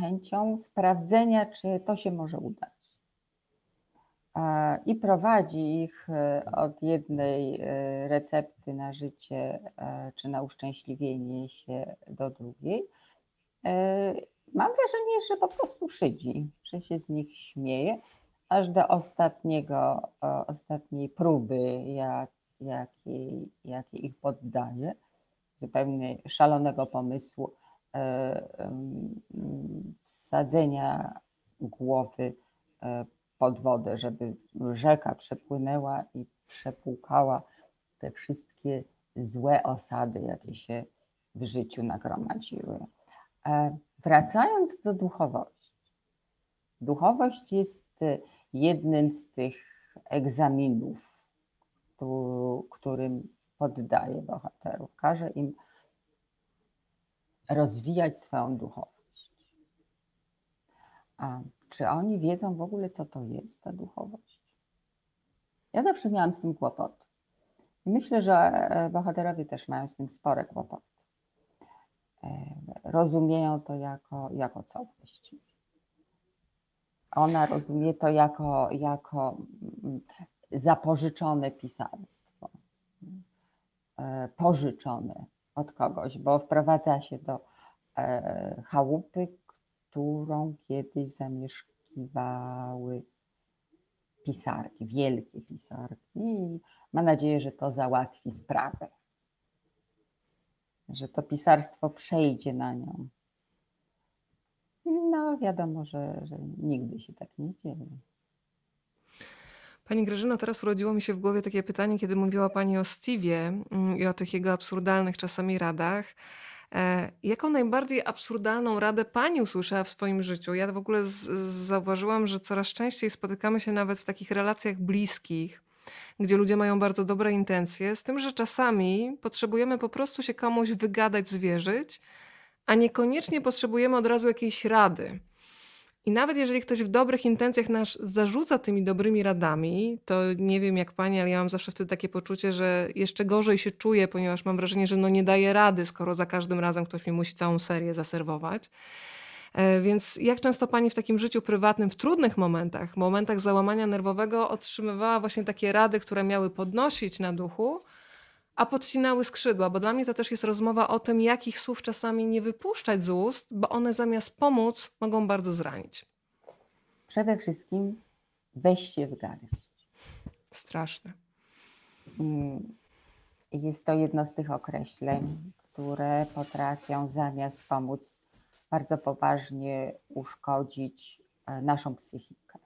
chęcią sprawdzenia, czy to się może udać. I prowadzi ich e, od jednej e, recepty na życie czy na uszczęśliwienie się do drugiej. Mam wrażenie, że po prostu szydzi, że się z nich śmieje aż do ostatniego, ostatniej próby, jak, jakiej, jakiej ich poddaje, zupełnie szalonego pomysłu e, wsadzenia głowy e, pod wodę, żeby rzeka przepłynęła i przepłukała te wszystkie złe osady, jakie się w życiu nagromadziły. E, wracając do duchowości. Duchowość jest jednym z tych egzaminów, którym poddaje bohaterów. Każe im rozwijać swoją duchowość. A czy oni wiedzą w ogóle, co to jest ta duchowość? Ja zawsze miałam z tym kłopot. Myślę, że e, bohaterowie też mają z tym spore kłopoty. E, Rozumieją to jako, jako całość. Ona rozumie to jako, jako mm, zapożyczone pisarstwo, e, pożyczone od kogoś, bo wprowadza się do e, chałupy, którą kiedyś zamieszkiwały pisarki, wielkie pisarki i ma nadzieję, że to załatwi sprawę. Że to pisarstwo przejdzie na nią. No, wiadomo, że, że nigdy się tak nie dzieje. Pani Grażyno, teraz urodziło mi się w głowie takie pytanie, kiedy mówiła Pani o Steve'ie mm, i o tych jego absurdalnych czasami radach. E, Jaką najbardziej absurdalną radę Pani usłyszała w swoim życiu? Ja w ogóle z, z- zauważyłam, że coraz częściej spotykamy się nawet w takich relacjach bliskich, gdzie ludzie mają bardzo dobre intencje, z tym, że czasami potrzebujemy po prostu się komuś wygadać, zwierzyć, a niekoniecznie potrzebujemy od razu jakiejś rady. I nawet jeżeli ktoś w dobrych intencjach nas zarzuca tymi dobrymi radami, to nie wiem jak pani, ale ja mam zawsze wtedy takie poczucie, że jeszcze gorzej się czuję, ponieważ mam wrażenie, że no nie daję rady, skoro za każdym razem ktoś mi musi całą serię zaserwować. E, Więc jak często pani w takim życiu prywatnym, w trudnych momentach, momentach załamania nerwowego, otrzymywała właśnie takie rady, które miały podnosić na duchu, a podcinały skrzydła? Bo dla mnie to też jest rozmowa o tym, jakich słów czasami nie wypuszczać z ust, bo one zamiast pomóc, mogą bardzo zranić. Przede wszystkim weź się w garść. Straszne. Mm, Jest to jedno z tych określeń, które potrafią zamiast pomóc bardzo poważnie uszkodzić e, naszą psychikę.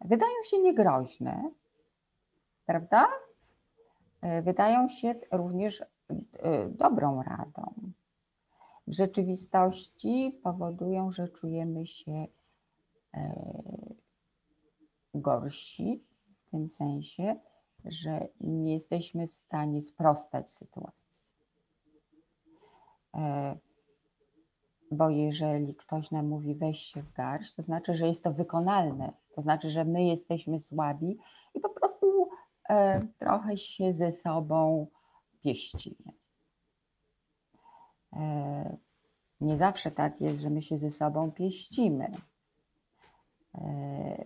Wydają się niegroźne, prawda? E, Wydają się również e, dobrą radą. W rzeczywistości powodują, że czujemy się e, gorsi w tym sensie, że nie jesteśmy w stanie sprostać sytuacji. Bo jeżeli ktoś nam mówi weź się w garść, to znaczy, że jest to wykonalne. To znaczy, że my jesteśmy słabi i po prostu trochę się ze sobą pieścimy. E, Nie zawsze tak jest, że my się ze sobą pieścimy. E,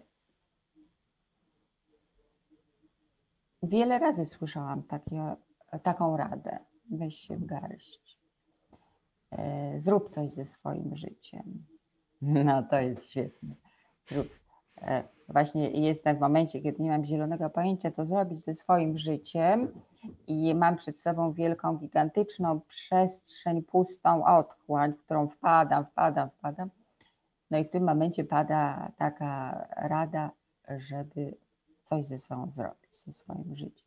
Wiele razy słyszałam takie, taką radę. Weź się w garść. E, Zrób coś ze swoim życiem. *laughs* No to jest świetne. Zrób. E, Właśnie jestem w momencie, kiedy nie mam zielonego pojęcia, co zrobić ze swoim życiem i mam przed sobą wielką, gigantyczną przestrzeń, pustą otchłań, w którą wpadam, wpadam, wpadam. No i w tym momencie pada taka rada, żeby coś ze sobą zrobić, ze swoim życiem.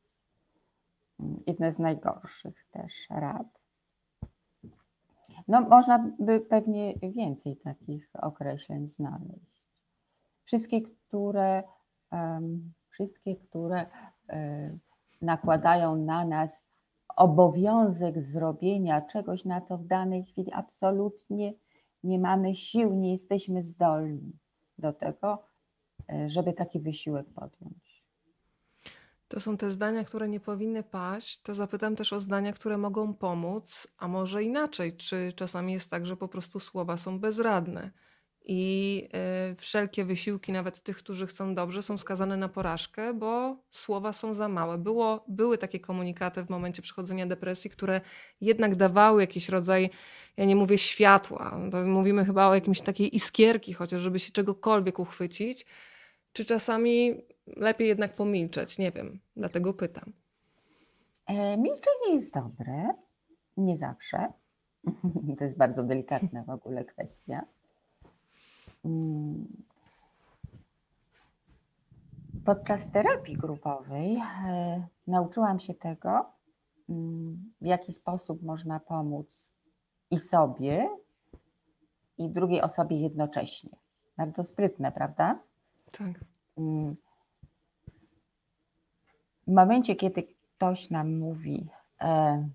Jedna z najgorszych też rad. No, można by pewnie więcej takich określeń znaleźć. Wszystkie, które, wszystkie, które e, nakładają na nas obowiązek zrobienia czegoś, na co w danej chwili absolutnie nie mamy sił, nie jesteśmy zdolni do tego, e, żeby taki wysiłek podjąć. To są te zdania, które nie powinny paść. To zapytam też o zdania, które mogą pomóc, a może inaczej. Czy czasami jest tak, że po prostu słowa są bezradne i y, wszelkie wysiłki, nawet tych, którzy chcą dobrze, są skazane na porażkę, bo słowa są za małe. Było, były takie komunikaty w momencie przechodzenia depresji, które jednak dawały jakiś rodzaj, ja nie mówię światła, mówimy chyba o jakimś takiej iskierki, chociaż żeby się czegokolwiek uchwycić. Czy czasami lepiej jednak pomilczeć? Nie wiem, dlatego pytam. E, Milczenie jest dobre, nie zawsze. *laughs* To jest bardzo delikatna w ogóle kwestia. Mm. Podczas terapii grupowej e, nauczyłam się tego, mm, w jaki sposób można pomóc i sobie, i drugiej osobie jednocześnie. Bardzo sprytne, prawda? Tak. Mm. W momencie, kiedy ktoś nam mówi e,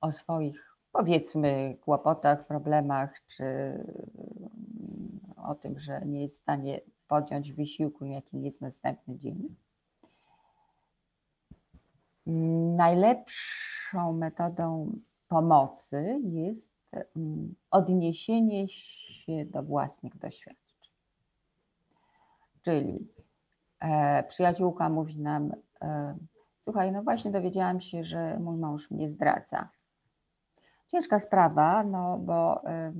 o swoich, powiedzmy, kłopotach, problemach, czy o tym, że nie jest w stanie podjąć wysiłku, jakim jest następny dzień, Najlepszą metodą pomocy jest mm, odniesienie się do własnych doświadczeń. Czyli e, przyjaciółka mówi nam, e, słuchaj, no właśnie dowiedziałam się, że mój mąż mnie zdradza. Ciężka sprawa, no bo e,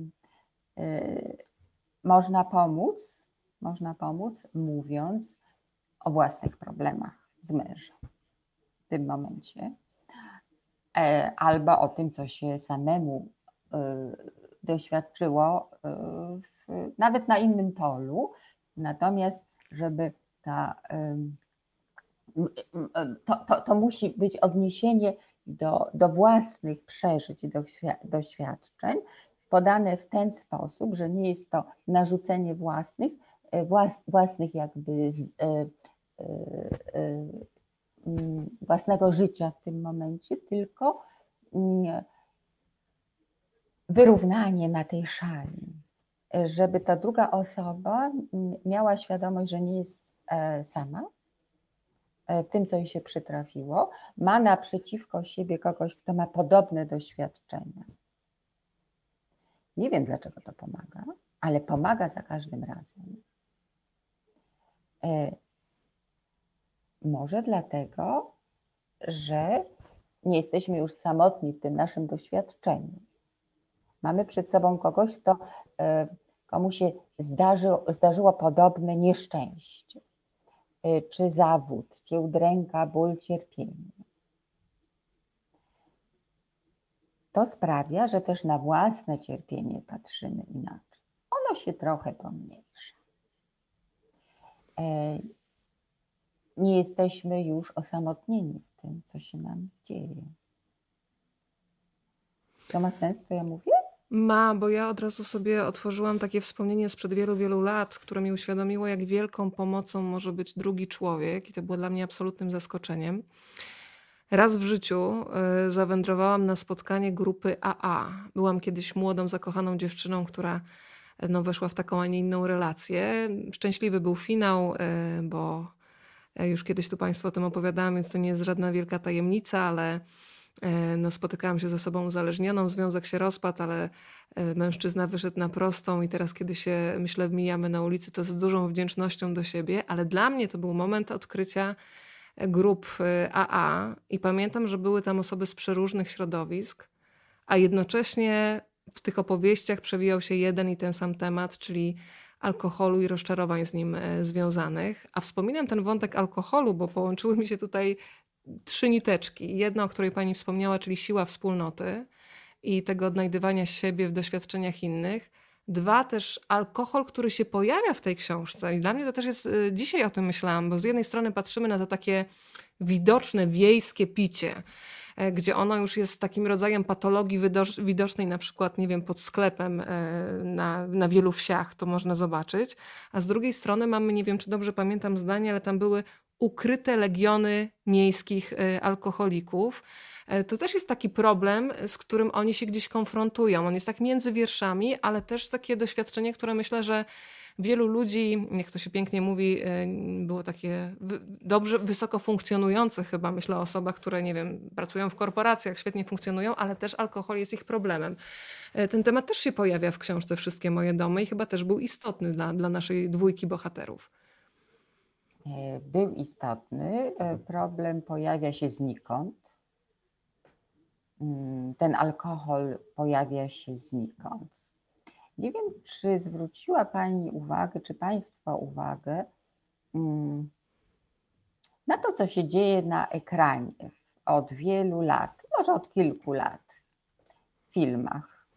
można pomóc, można pomóc mówiąc o własnych problemach z mężem w tym momencie, e, albo o tym, co się samemu e, doświadczyło, e, w, nawet na innym polu. Natomiast, żeby ta, to, to, to musi być odniesienie do, do własnych przeżyć doświ- doświadczeń, podane w ten sposób, że nie jest to narzucenie własnych, e, włas, własnych jakby z, e, e, mm, własnego życia w tym momencie, tylko mm, wyrównanie na tej szali, żeby ta druga osoba mm, miała świadomość, że nie jest sama tym, co jej się przytrafiło, ma naprzeciwko siebie kogoś, kto ma podobne doświadczenia. Nie wiem, dlaczego to pomaga, ale pomaga za każdym razem. E, Może dlatego, że nie jesteśmy już samotni w tym naszym doświadczeniu. Mamy przed sobą kogoś, kto, e, komu się zdarzy, zdarzyło podobne nieszczęście, e, czy zawód, czy udręka, ból, cierpienie. To sprawia, że też na własne cierpienie patrzymy inaczej. Ono się trochę pomniejsza. E, Nie jesteśmy już osamotnieni w tym, co się nam dzieje. To ma sens, co ja mówię? Ma, bo ja od razu sobie otworzyłam takie wspomnienie sprzed wielu, wielu lat, które mi uświadomiło, jak wielką pomocą może być drugi człowiek, i to było dla mnie absolutnym zaskoczeniem. Raz w życiu y, zawędrowałam na spotkanie grupy AA. Byłam kiedyś młodą, zakochaną dziewczyną, która y, no, weszła w taką, a nie inną relację. Szczęśliwy był finał, y, bo już kiedyś tu Państwu o tym opowiadałam, więc to nie jest żadna wielka tajemnica, ale no, spotykałam się ze sobą uzależnioną, związek się rozpadł, ale mężczyzna wyszedł na prostą i teraz, kiedy się, myślę, mijamy na ulicy, to z dużą wdzięcznością do siebie, ale dla mnie to był moment odkrycia grup y, AA i pamiętam, że były tam osoby z przeróżnych środowisk, a jednocześnie w tych opowieściach przewijał się jeden i ten sam temat, czyli alkoholu i rozczarowań z nim e, związanych. A wspominam ten wątek alkoholu, bo połączyły mi się tutaj trzy niteczki. Jedna, o której pani wspomniała, czyli siła wspólnoty i tego odnajdywania siebie w doświadczeniach innych. Dwa, też alkohol, który się pojawia w tej książce. I dla mnie to też jest, y, dzisiaj o tym myślałam, bo z jednej strony patrzymy na to takie widoczne, wiejskie picie, e, gdzie ono już jest takim rodzajem patologii widocznej, na przykład, nie wiem, pod sklepem e, na, na wielu wsiach, to można zobaczyć. A z drugiej strony mamy, nie wiem, czy dobrze pamiętam zdanie, ale tam były ukryte legiony miejskich e, alkoholików. E, To też jest taki problem, z którym oni się gdzieś konfrontują. On jest tak między wierszami, ale też takie doświadczenie, które myślę, że wielu ludzi, jak to się pięknie mówi, e, było takie dobrze, wysoko funkcjonujące chyba, myślę o osobach, które, nie wiem, pracują w korporacjach, świetnie funkcjonują, ale też alkohol jest ich problemem. E, Ten temat też się pojawia w książce Wszystkie moje domy i chyba też był istotny dla, dla naszej dwójki bohaterów. E, Był istotny. E, Problem pojawia się znikąd. Mm, Ten alkohol pojawia się znikąd. Nie wiem, czy zwróciła Pani uwagę, czy Państwo uwagę mm, na to, co się dzieje na ekranie od wielu lat, może od kilku lat w filmach.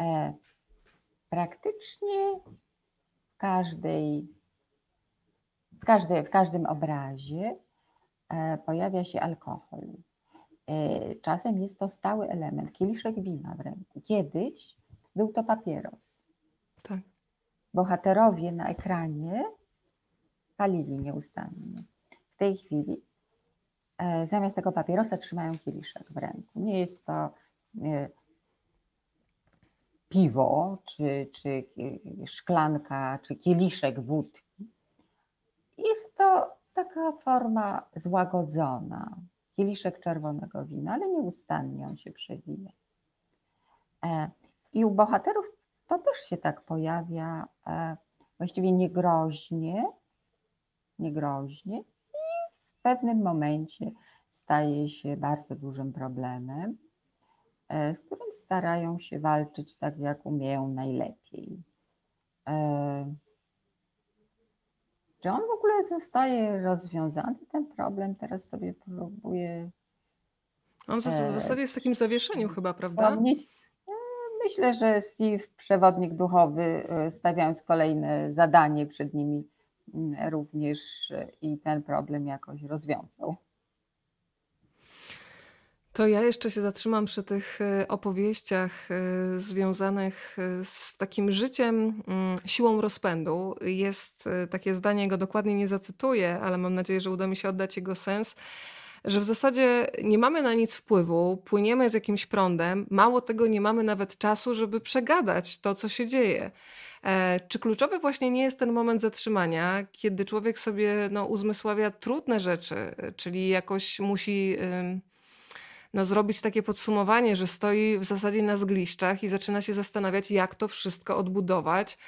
E, Praktycznie w każdej w, każdej, w każdym obrazie e, pojawia się alkohol. E, czasem jest to stały element, kieliszek wina w ręku. Kiedyś był to papieros. Tak. Bohaterowie na ekranie palili nieustannie. W tej chwili e, zamiast tego papierosa trzymają kieliszek w ręku. Nie jest to e, piwo, czy, czy szklanka, czy kieliszek wódki. Jest to taka forma złagodzona, kieliszek czerwonego wina, ale nieustannie on się przewija. E, I u bohaterów to też się tak pojawia, e, właściwie niegroźnie, niegroźnie i w pewnym momencie staje się bardzo dużym problemem, e, z którym starają się walczyć tak, jak umieją najlepiej. Czy on w ogóle zostaje rozwiązany, ten problem? Teraz sobie próbuję On w zas- w e, zasadzie jest w takim zawieszeniu chyba, prawda? wspomnieć. E, Myślę, że Steve, przewodnik duchowy, e, stawiając kolejne zadanie przed nimi, mm, również i ten problem jakoś rozwiązał. To ja jeszcze się zatrzymam przy tych e, opowieściach e, związanych e, z takim życiem, mm, siłą rozpędu. Jest takie zdanie, go dokładnie nie zacytuję, ale mam nadzieję, że uda mi się oddać jego sens, że w zasadzie nie mamy na nic wpływu, płyniemy z jakimś prądem, mało tego, nie mamy nawet czasu, żeby przegadać to, co się dzieje. Czy kluczowy właśnie nie jest ten moment zatrzymania, kiedy człowiek sobie no, uzmysławia trudne rzeczy, czyli jakoś musi no, zrobić takie podsumowanie, że stoi w zasadzie na zgliszczach i zaczyna się zastanawiać, jak to wszystko odbudować.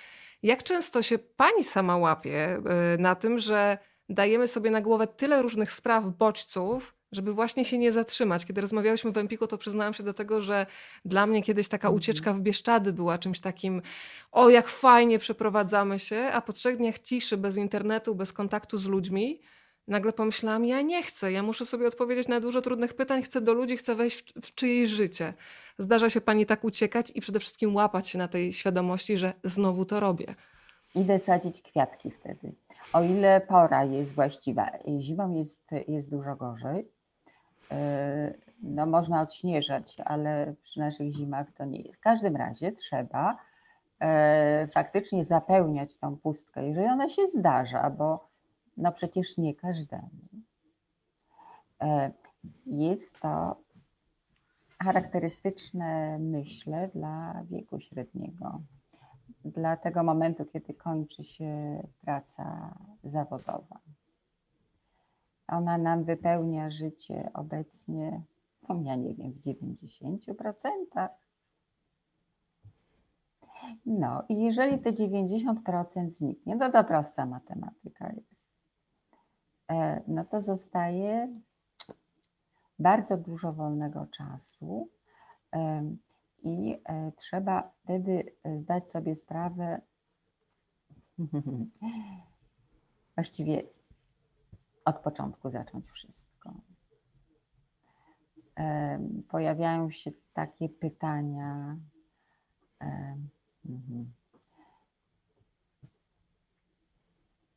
Jak często się pani sama łapie y, na tym, że dajemy sobie na głowę tyle różnych spraw, bodźców, żeby właśnie się nie zatrzymać. Kiedy rozmawiałyśmy w Empiku, to przyznałam się do tego, że dla mnie kiedyś taka Mhm. ucieczka w Bieszczady była czymś takim, o jak fajnie przeprowadzamy się, a po trzech dniach ciszy, bez internetu, bez kontaktu z ludźmi, nagle pomyślałam, ja nie chcę, ja muszę sobie odpowiedzieć na dużo trudnych pytań, chcę do ludzi, chcę wejść w, w czyjeś życie. Zdarza się pani tak uciekać i przede wszystkim łapać się na tej świadomości, że znowu to robię. Idę sadzić kwiatki wtedy. O ile pora jest właściwa, zimą jest, jest dużo gorzej. E, No, można odśnieżać, ale przy naszych zimach to nie jest. W każdym razie trzeba e, faktycznie zapełniać tą pustkę, jeżeli ona się zdarza, bo no przecież nie każdemu. E, Jest to charakterystyczne, myślę, dla wieku średniego dla tego momentu, kiedy kończy się praca zawodowa. Ona nam wypełnia życie obecnie, no ja nie wiem, w 90%. No i jeżeli te 90% zniknie, no to prosta matematyka jest, no to zostaje bardzo dużo wolnego czasu. i e, trzeba wtedy e, zdać sobie sprawę, *laughs* właściwie od początku zacząć wszystko. Pojawiają się takie pytania. mhm.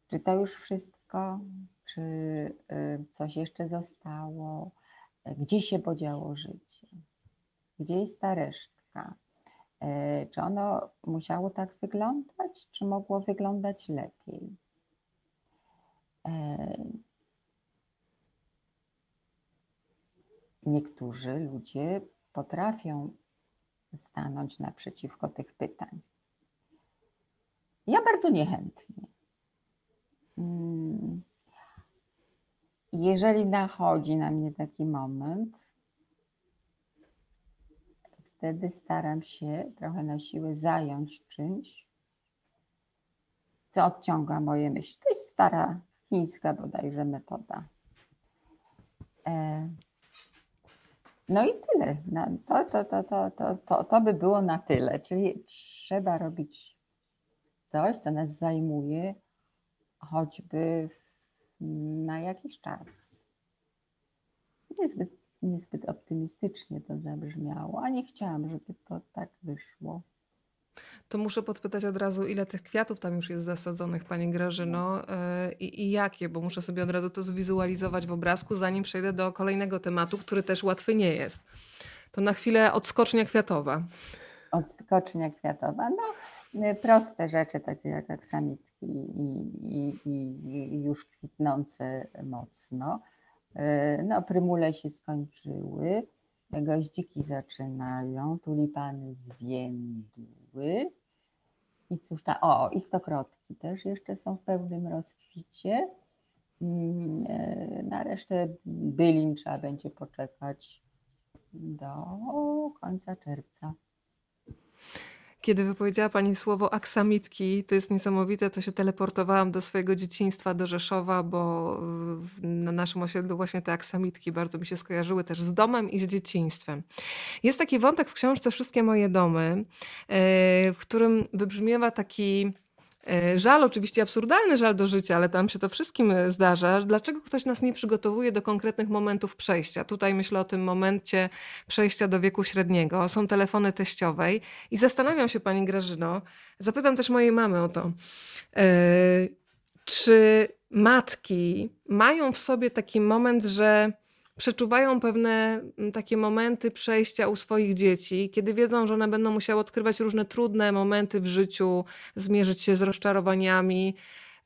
Czy to już wszystko? Czy y, coś jeszcze zostało? E, Gdzie się podziało życie? Gdzie jest ta resztka? E, Czy ono musiało tak wyglądać, czy mogło wyglądać lepiej? E, Niektórzy ludzie potrafią stanąć naprzeciwko tych pytań. Ja bardzo niechętnie. Mm, Jeżeli nachodzi na mnie taki moment, wtedy staram się trochę na siłę zająć czymś, co odciąga moje myśli. To jest stara chińska bodajże metoda. E, No i tyle. To, to, to, to, to, to, to by było na tyle. Czyli trzeba robić coś, co nas zajmuje, choćby w- na jakiś czas. Niezbyt, niezbyt optymistycznie to zabrzmiało, a nie chciałam, żeby to tak wyszło. To muszę podpytać od razu, ile tych kwiatów tam już jest zasadzonych, Pani Grażyno, e, i, i jakie, bo muszę sobie od razu to zwizualizować w obrazku, zanim przejdę do kolejnego tematu, który też łatwy nie jest. To na chwilę odskocznia kwiatowa. Odskocznia kwiatowa, no proste rzeczy, takie jak aksamitki i, i, i, już kwitnące mocno. Y, No, prymule się skończyły, goździki zaczynają, tulipany zwiędły. I cóż ta, o, i stokrotki też jeszcze są w pełnym rozkwicie. Mm, e, Na resztę bylin trzeba będzie poczekać do końca czerwca. Kiedy wypowiedziała Pani słowo aksamitki, to jest niesamowite, to się teleportowałam do swojego dzieciństwa, do Rzeszowa, bo w- na naszym osiedlu właśnie te aksamitki bardzo mi się skojarzyły też z domem i z dzieciństwem. Jest taki wątek w książce Wszystkie moje domy, e, w którym wybrzmiewa taki żal, oczywiście absurdalny żal do życia, ale tam się to wszystkim e, zdarza. Dlaczego ktoś nas nie przygotowuje do konkretnych momentów przejścia? Tutaj myślę o tym momencie przejścia do wieku średniego. Są telefony teściowej i zastanawiam się, Pani Grażyno, zapytam też mojej mamy o to, e, czy matki mają w sobie taki moment, że przeczuwają pewne mm, takie momenty przejścia u swoich dzieci, kiedy wiedzą, że one będą musiały odkrywać różne trudne momenty w życiu, zmierzyć się z rozczarowaniami.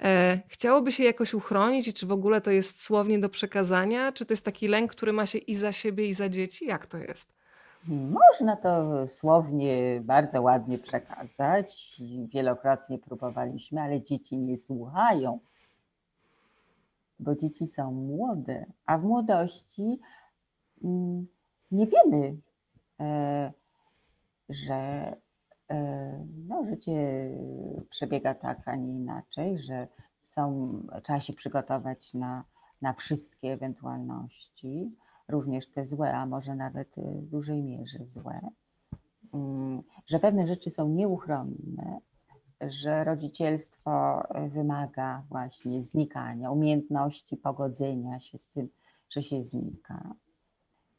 E, chciałoby się jakoś uchronić i czy w ogóle to jest słownie do przekazania? Czy to jest taki lęk, który ma się i za siebie, i za dzieci? Jak to jest? Można to słownie bardzo ładnie przekazać wielokrotnie próbowaliśmy, ale dzieci nie słuchają, bo dzieci są młode, a w młodości mm, nie wiemy, e, że e, no, życie przebiega tak, a nie inaczej, że są, trzeba się przygotować na, na wszystkie ewentualności, również te złe, a może nawet w dużej mierze złe, Mm, że pewne rzeczy są nieuchronne, że rodzicielstwo wymaga właśnie znikania, umiejętności pogodzenia się z tym, że się znika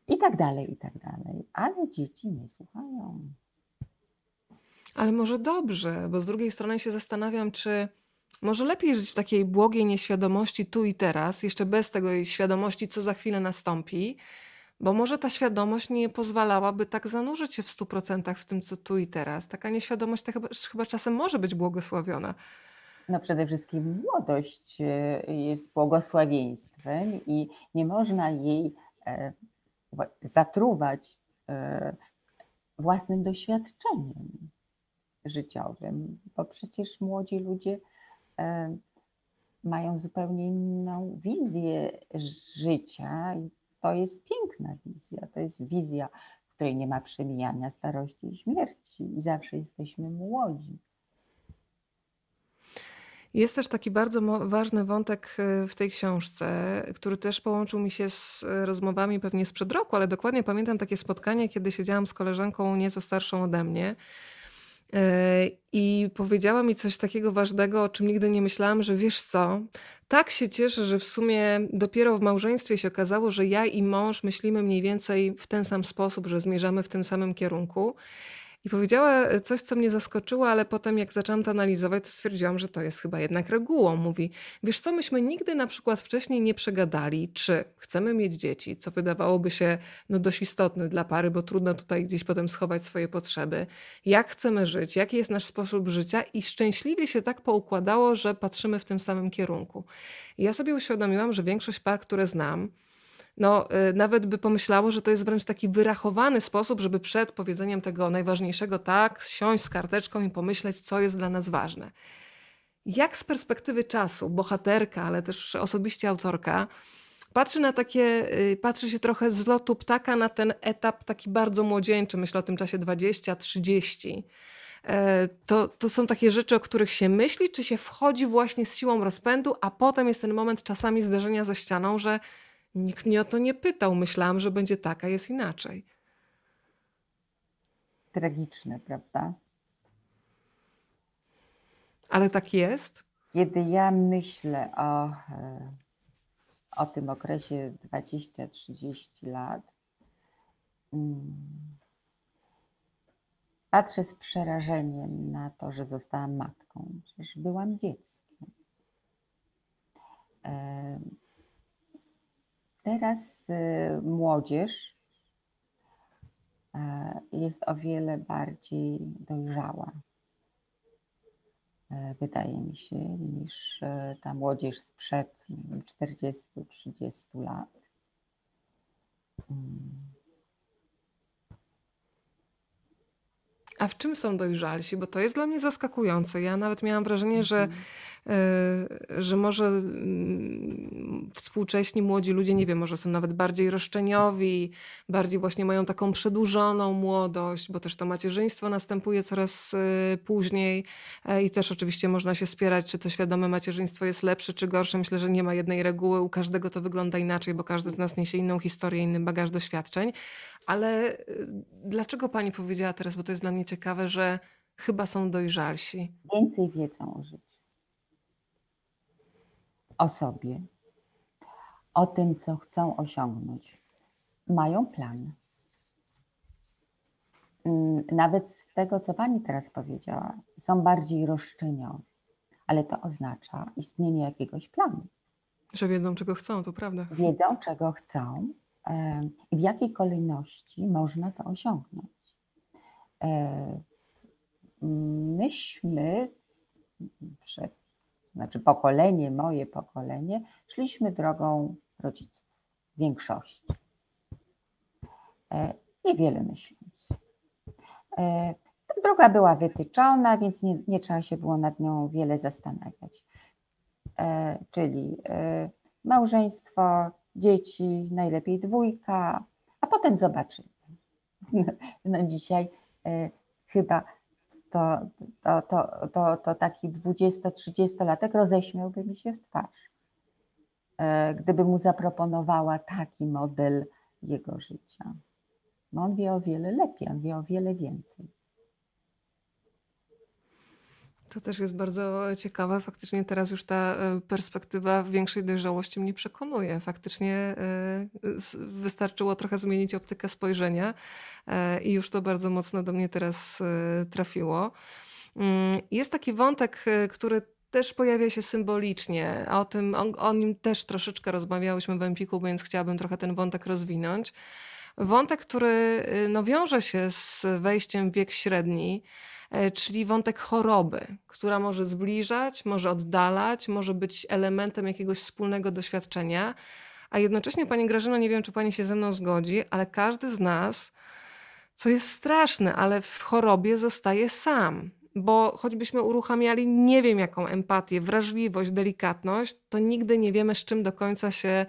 i tak dalej, i tak dalej. Ale dzieci nie słuchają. Ale może dobrze, bo z drugiej strony się zastanawiam, czy może lepiej żyć w takiej błogiej nieświadomości tu i teraz, jeszcze bez tego świadomości, co za chwilę nastąpi, bo może ta świadomość nie pozwalałaby tak zanurzyć się w 100% w tym, co tu i teraz. Taka nieświadomość to chyba, chyba czasem może być błogosławiona. No przede wszystkim młodość e, jest błogosławieństwem i nie można jej e, wa- zatruwać e, własnym doświadczeniem życiowym, bo przecież młodzi ludzie mają zupełnie inną wizję życia to jest piękna wizja. To jest wizja, w której nie ma przemijania starości i śmierci i zawsze jesteśmy młodzi. Jest też taki bardzo ważny wątek y, w tej książce, który też połączył mi się z y, rozmowami pewnie sprzed roku, ale dokładnie pamiętam takie spotkanie, kiedy siedziałam z koleżanką nieco starszą ode mnie. Y, I powiedziała mi coś takiego ważnego, o czym nigdy nie myślałam, że wiesz co, tak się cieszę, że w sumie dopiero w małżeństwie się okazało, że ja i mąż myślimy mniej więcej w ten sam sposób, że zmierzamy w tym samym kierunku. I powiedziała coś, co mnie zaskoczyło, ale potem jak zaczęłam to analizować, to stwierdziłam, że to jest chyba jednak regułą. Mówi, wiesz co, myśmy nigdy na przykład wcześniej nie przegadali, czy chcemy mieć dzieci, co wydawałoby się no, dość istotne dla pary, bo trudno tutaj gdzieś potem schować swoje potrzeby, jak chcemy żyć, jaki jest nasz sposób życia i szczęśliwie się tak poukładało, że patrzymy w tym samym kierunku. I ja sobie uświadomiłam, że większość par, które znam, no, y, nawet by pomyślało, że to jest wręcz taki wyrachowany sposób, żeby przed powiedzeniem tego najważniejszego tak, siąść z karteczką i pomyśleć, co jest dla nas ważne. Jak z perspektywy czasu bohaterka, ale też osobiście autorka, patrzy na takie, y, patrzy się trochę z lotu ptaka na ten etap taki bardzo młodzieńczy, myślę o tym czasie 20-30. E, To, to są takie rzeczy, o których się myśli, czy się wchodzi właśnie z siłą rozpędu, a potem jest ten moment czasami zderzenia ze ścianą, że nikt mnie o to nie pytał, myślałam, że będzie tak, a jest inaczej. Tragiczne, prawda? Ale tak jest. Kiedy ja myślę o, e, o tym okresie 20-30 lat, mm, patrzę z przerażeniem na to, że zostałam matką, przecież byłam dzieckiem. Teraz e, młodzież e, jest o wiele bardziej dojrzała e, wydaje mi się, niż e, ta młodzież sprzed nie wiem, 40-30 lat. A w czym są dojrzalsi? Bo to jest dla mnie zaskakujące. Ja nawet miałam wrażenie, że, Mhm. Że może mm, współcześni młodzi ludzie, nie wiem, może są nawet bardziej roszczeniowi, bardziej właśnie mają taką przedłużoną młodość, bo też to macierzyństwo następuje coraz e, później E, i też oczywiście można się spierać, czy to świadome macierzyństwo jest lepsze, czy gorsze. Myślę, że nie ma jednej reguły, u każdego to wygląda inaczej, bo każdy z nas niesie inną historię, inny bagaż doświadczeń. Ale y, dlaczego pani powiedziała teraz, bo to jest dla mnie ciekawe, że chyba są dojrzalsi? Więcej wiedzą o życiu. O sobie. O tym, co chcą osiągnąć. Mają plan. Mm, Nawet z tego, co pani teraz powiedziała, są bardziej roszczeniowi, ale to oznacza istnienie jakiegoś planu. Że wiedzą, czego chcą, to prawda. Wiedzą, czego chcą i w jakiej kolejności można to osiągnąć. E, Myśmy, przed, znaczy pokolenie, moje pokolenie, szliśmy drogą rodziców, większości. E, Niewiele myśląc. E, Droga była wytyczona, więc nie, nie trzeba się było nad nią wiele zastanawiać. E, Czyli małżeństwo, dzieci, najlepiej dwójka, a potem zobaczymy. *laughs* No dzisiaj chyba to, to, to, to, to taki 20-30-latek roześmiałby mi się w twarz, e, gdyby mu zaproponowała taki model jego życia. No on wie o wiele lepiej, on wie o wiele więcej. To też jest bardzo ciekawe. Faktycznie teraz już ta e, perspektywa większej dojrzałości mnie przekonuje. Faktycznie e, wystarczyło trochę zmienić optykę spojrzenia e, i już to bardzo mocno do mnie teraz trafiło. Mm, Jest taki wątek, który też pojawia się symbolicznie, a o tym, o, o nim też troszeczkę rozmawiałyśmy w Empiku, więc chciałabym trochę ten wątek rozwinąć. Wątek, który no, wiąże się z wejściem w wiek średni, czyli wątek choroby, która może zbliżać, może oddalać, może być elementem jakiegoś wspólnego doświadczenia. A jednocześnie, Pani Grażyno, nie wiem, czy Pani się ze mną zgodzi, ale każdy z nas, co jest straszne, ale w chorobie zostaje sam. Bo choćbyśmy uruchamiali nie wiem jaką empatię, wrażliwość, delikatność, to nigdy nie wiemy, z czym do końca się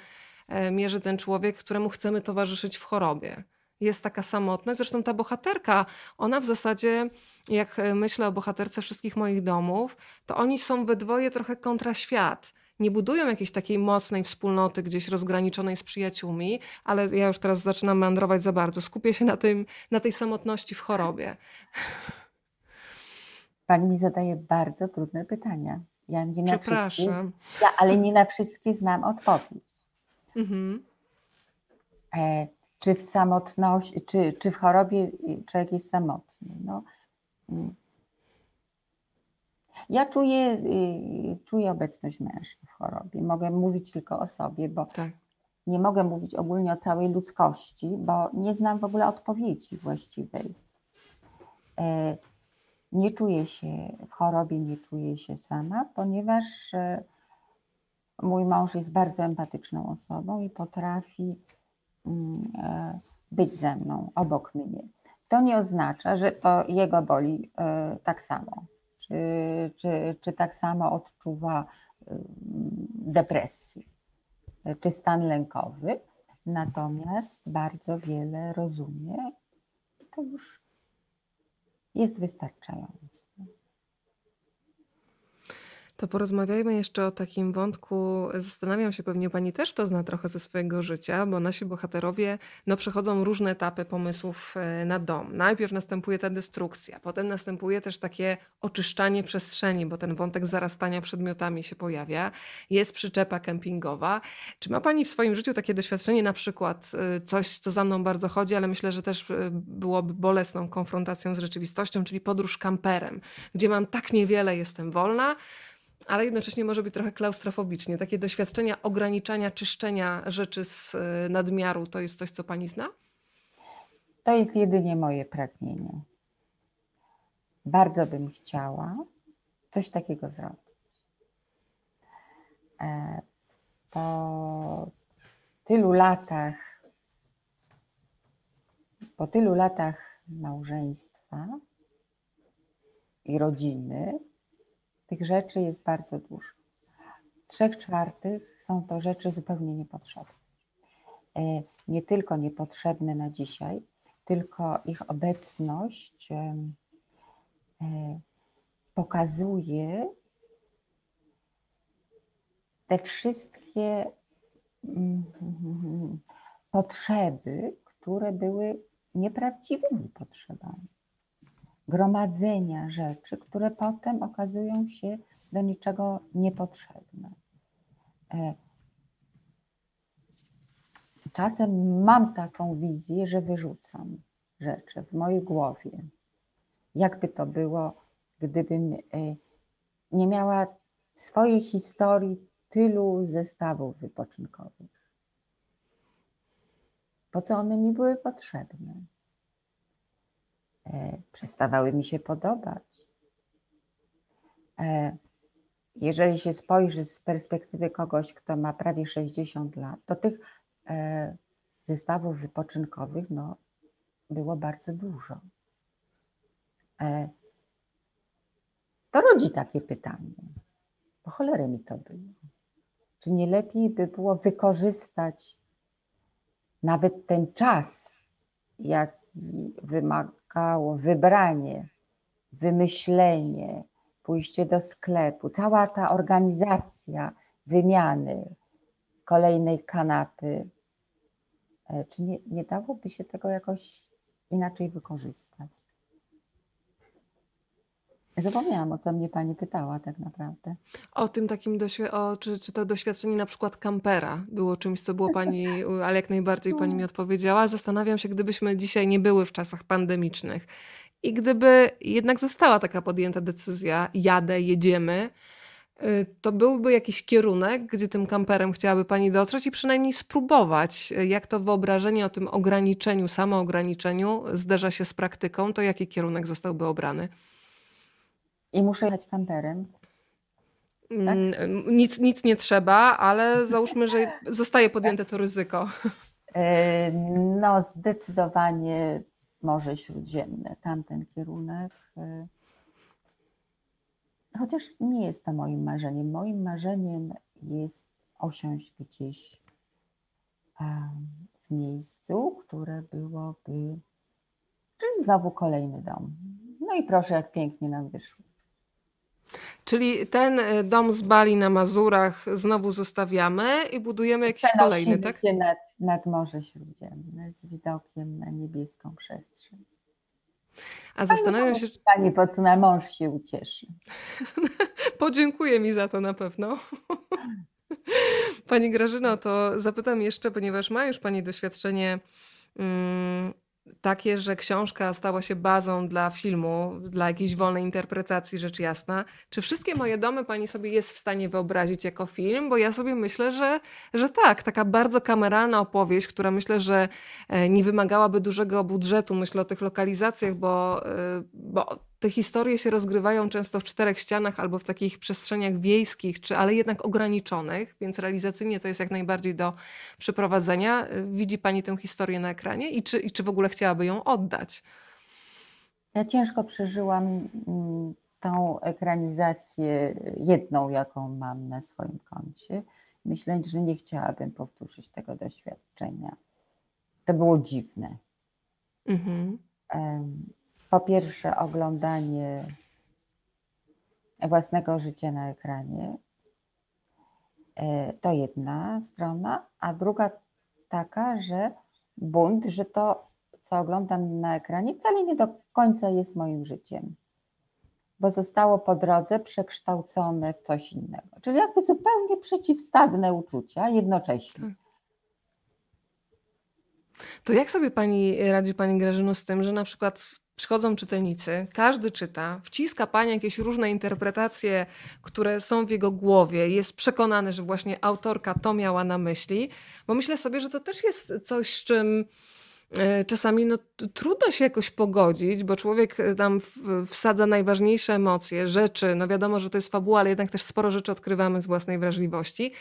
e, mierzy ten człowiek, któremu chcemy towarzyszyć w chorobie. Jest taka samotność. Zresztą ta bohaterka, ona w zasadzie, jak e, myślę o bohaterce wszystkich moich domów, to oni są we dwoje trochę kontra świat. Nie budują jakiejś takiej mocnej wspólnoty gdzieś rozgraniczonej z przyjaciółmi, ale ja już teraz zaczynam meandrować za bardzo. Skupię się na, tym, na tej samotności w chorobie. Pani mi zadaje bardzo trudne pytania. Ja nie na wszystkie, ja, ale nie na wszystkie znam odpowiedź. Mhm. E, czy w samotności, czy, czy w chorobie człowiek jest samotny? No, mm. ja czuję, y, czuję obecność męża w chorobie. Mogę mówić tylko o sobie, bo Tak. nie mogę mówić ogólnie o całej ludzkości, bo nie znam w ogóle odpowiedzi właściwej. E, Nie czuję się w chorobie, nie czuję się sama, ponieważ e, mój mąż jest bardzo empatyczną osobą i potrafi być ze mną, obok mnie. To nie oznacza, że to jego boli e, tak samo, czy, czy, czy tak samo odczuwa mm, depresję, e, czy stan lękowy, natomiast bardzo wiele rozumie. To już jest wystarczające. To porozmawiajmy jeszcze o takim wątku. Zastanawiam się, pewnie pani też to zna trochę ze swojego życia, bo nasi bohaterowie no, przechodzą różne etapy pomysłów e, na dom. Najpierw następuje ta destrukcja, potem następuje też takie oczyszczanie przestrzeni, bo ten wątek zarastania przedmiotami się pojawia. Jest przyczepa kempingowa. Czy ma pani w swoim życiu takie doświadczenie, na przykład e, coś, co za mną bardzo chodzi, ale myślę, że też e, byłoby bolesną konfrontacją z rzeczywistością, czyli podróż kamperem, gdzie mam tak niewiele, jestem wolna, ale jednocześnie może być trochę klaustrofobicznie. Takie doświadczenia ograniczania, czyszczenia rzeczy z y, nadmiaru to jest coś, co pani zna? To jest jedynie moje pragnienie. Bardzo bym chciała coś takiego zrobić. E, Po tylu latach, po tylu latach małżeństwa, i rodziny, tych rzeczy jest bardzo dużo. Trzech czwartych są to rzeczy zupełnie niepotrzebne. E, nie tylko niepotrzebne na dzisiaj, tylko ich obecność e, pokazuje te wszystkie mm, potrzeby, które były nieprawdziwymi potrzebami. Gromadzenia rzeczy, które potem okazują się do niczego niepotrzebne. E, czasem mam taką wizję, że wyrzucam rzeczy w mojej głowie. Jakby to było, gdybym e, nie miała w swojej historii tylu zestawów wypoczynkowych. Po co one mi były potrzebne? E, przestawały mi się podobać. E, jeżeli się spojrzy z perspektywy kogoś, kto ma prawie 60 lat, to tych e, zestawów wypoczynkowych no, było bardzo dużo. To rodzi takie pytanie. Po cholerę mi to było. Czy nie lepiej by było wykorzystać nawet ten czas, jaki wybranie, wymyślenie, pójście do sklepu, cała ta organizacja wymiany kolejnej kanapy, e, czy nie, nie dałoby się tego jakoś inaczej wykorzystać? Zapomniałam, o co mnie pani pytała tak naprawdę. O tym takim, o, czy, czy to doświadczenie na przykład kampera było czymś, co było pani, *laughs* ale jak najbardziej pani mi odpowiedziała. Zastanawiam się, gdybyśmy dzisiaj nie były w czasach pandemicznych i gdyby jednak została taka podjęta decyzja, jadę, jedziemy, y, to byłby jakiś kierunek, gdzie tym kamperem chciałaby pani dotrzeć i przynajmniej spróbować, jak to wyobrażenie o tym ograniczeniu, samoograniczeniu zderza się z praktyką, to jaki kierunek zostałby obrany? I muszę jechać kamperem. Tak? Mm, nic, nic nie trzeba, ale załóżmy, że zostaje podjęte to ryzyko. E, no, zdecydowanie Morze Śródziemne, tamten kierunek. E, chociaż nie jest to moim marzeniem. Moim marzeniem jest osiąść gdzieś w miejscu, które byłoby, czyli znowu kolejny dom. No i proszę, jak pięknie nam wyszło. Czyli ten e, dom z Bali na Mazurach znowu zostawiamy i budujemy jakiś kolejny, tak? się nad, nad Morze Śródziemne z widokiem na niebieską przestrzeń. A zastanawiam się. Pani Pocna, mąż się ucieszy. *laughs* Podziękuję mi za to na pewno. Pani Grażyno, to zapytam jeszcze, ponieważ ma już Pani doświadczenie mm, takie, że książka stała się bazą dla filmu, dla jakiejś wolnej interpretacji, rzecz jasna. Czy wszystkie moje domy pani sobie jest w stanie wyobrazić jako film? Bo ja sobie myślę, że, że tak. Taka bardzo kameralna opowieść, która myślę, że e, nie wymagałaby dużego budżetu. Myślę o tych lokalizacjach, bo, e, bo te historie się rozgrywają często w czterech ścianach albo w takich przestrzeniach wiejskich, czy, ale jednak ograniczonych, więc realizacyjnie to jest jak najbardziej do przeprowadzenia. Widzi Pani tę historię na ekranie i czy, i czy w ogóle chciałaby ją oddać? Ja ciężko przeżyłam mm, tą ekranizację, jedną, jaką mam na swoim koncie. Myślę, że nie chciałabym powtórzyć tego doświadczenia. To było dziwne. Mhm po pierwsze oglądanie własnego życia na ekranie. E, to jedna strona, a druga taka, że bunt, że to, co oglądam na ekranie, wcale nie do końca jest moim życiem, bo zostało po drodze przekształcone w coś innego. Czyli jakby zupełnie przeciwstawne uczucia jednocześnie. Tak. To jak sobie pani radzi, pani Grażyno, z tym, że na przykład przychodzą czytelnicy, każdy czyta, wciska pani jakieś różne interpretacje, które są w jego głowie, jest przekonany, że właśnie autorka to miała na myśli, bo myślę sobie, że to też jest coś, z czym e, czasami no, trudno się jakoś pogodzić, bo człowiek e, tam wsadza najważniejsze emocje, rzeczy, no wiadomo, że to jest fabuła, ale jednak też sporo rzeczy odkrywamy z własnej wrażliwości.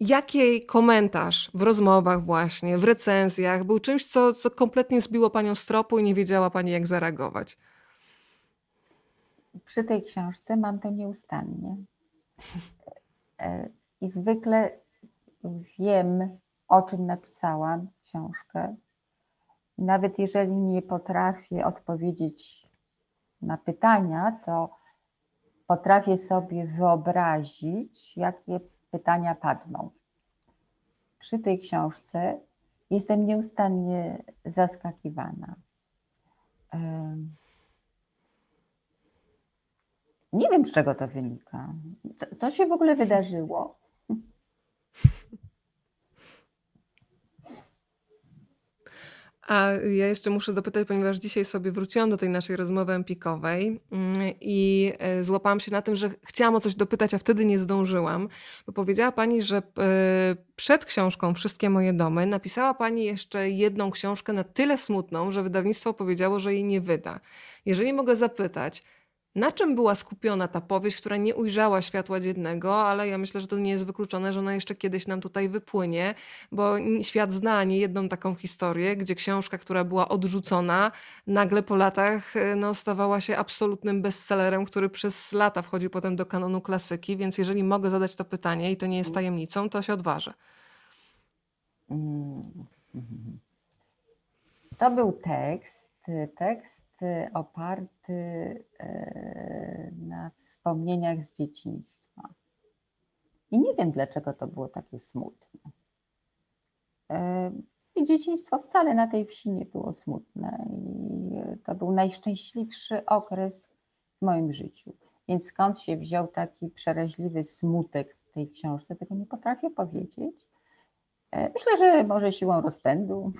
Jaki komentarz w rozmowach właśnie, w recenzjach był czymś, co, co kompletnie zbiło Panią z tropu i nie wiedziała Pani jak zareagować? przy tej książce mam to nieustannie. *laughs* E, I zwykle wiem, o czym napisałam książkę. Nawet jeżeli nie potrafię odpowiedzieć na pytania, to potrafię sobie wyobrazić, jakie pytania padną. Przy tej książce jestem nieustannie zaskakiwana. Nie wiem, z czego to wynika. Co, co się w ogóle wydarzyło? A ja jeszcze muszę dopytać, ponieważ dzisiaj sobie wróciłam do tej naszej rozmowy empikowej mm, i e, złapałam się na tym, że chciałam o coś dopytać, a wtedy nie zdążyłam, bo powiedziała Pani, że e, przed książką Wszystkie moje domy napisała Pani jeszcze jedną książkę na tyle smutną, że wydawnictwo powiedziało, że jej nie wyda. Jeżeli mogę zapytać, na czym była skupiona ta powieść, która nie ujrzała światła dziennego, ale ja myślę, że to nie jest wykluczone, że ona jeszcze kiedyś nam tutaj wypłynie, bo świat zna nie jedną taką historię, gdzie książka, która była odrzucona, nagle po latach e, no, stawała się absolutnym bestsellerem, który przez lata wchodzi potem do kanonu klasyki, więc jeżeli mogę zadać to pytanie i to nie jest tajemnicą, to się odważę. Mm. *laughs* To był tekst, tekst oparty e, na wspomnieniach z dzieciństwa. I nie wiem, dlaczego to było takie smutne. E, I dzieciństwo wcale na tej wsi nie było smutne. I to był najszczęśliwszy okres w moim życiu. Więc skąd się wziął taki przeraźliwy smutek w tej książce, tego nie potrafię powiedzieć. E, Myślę, że może siłą rozpędu,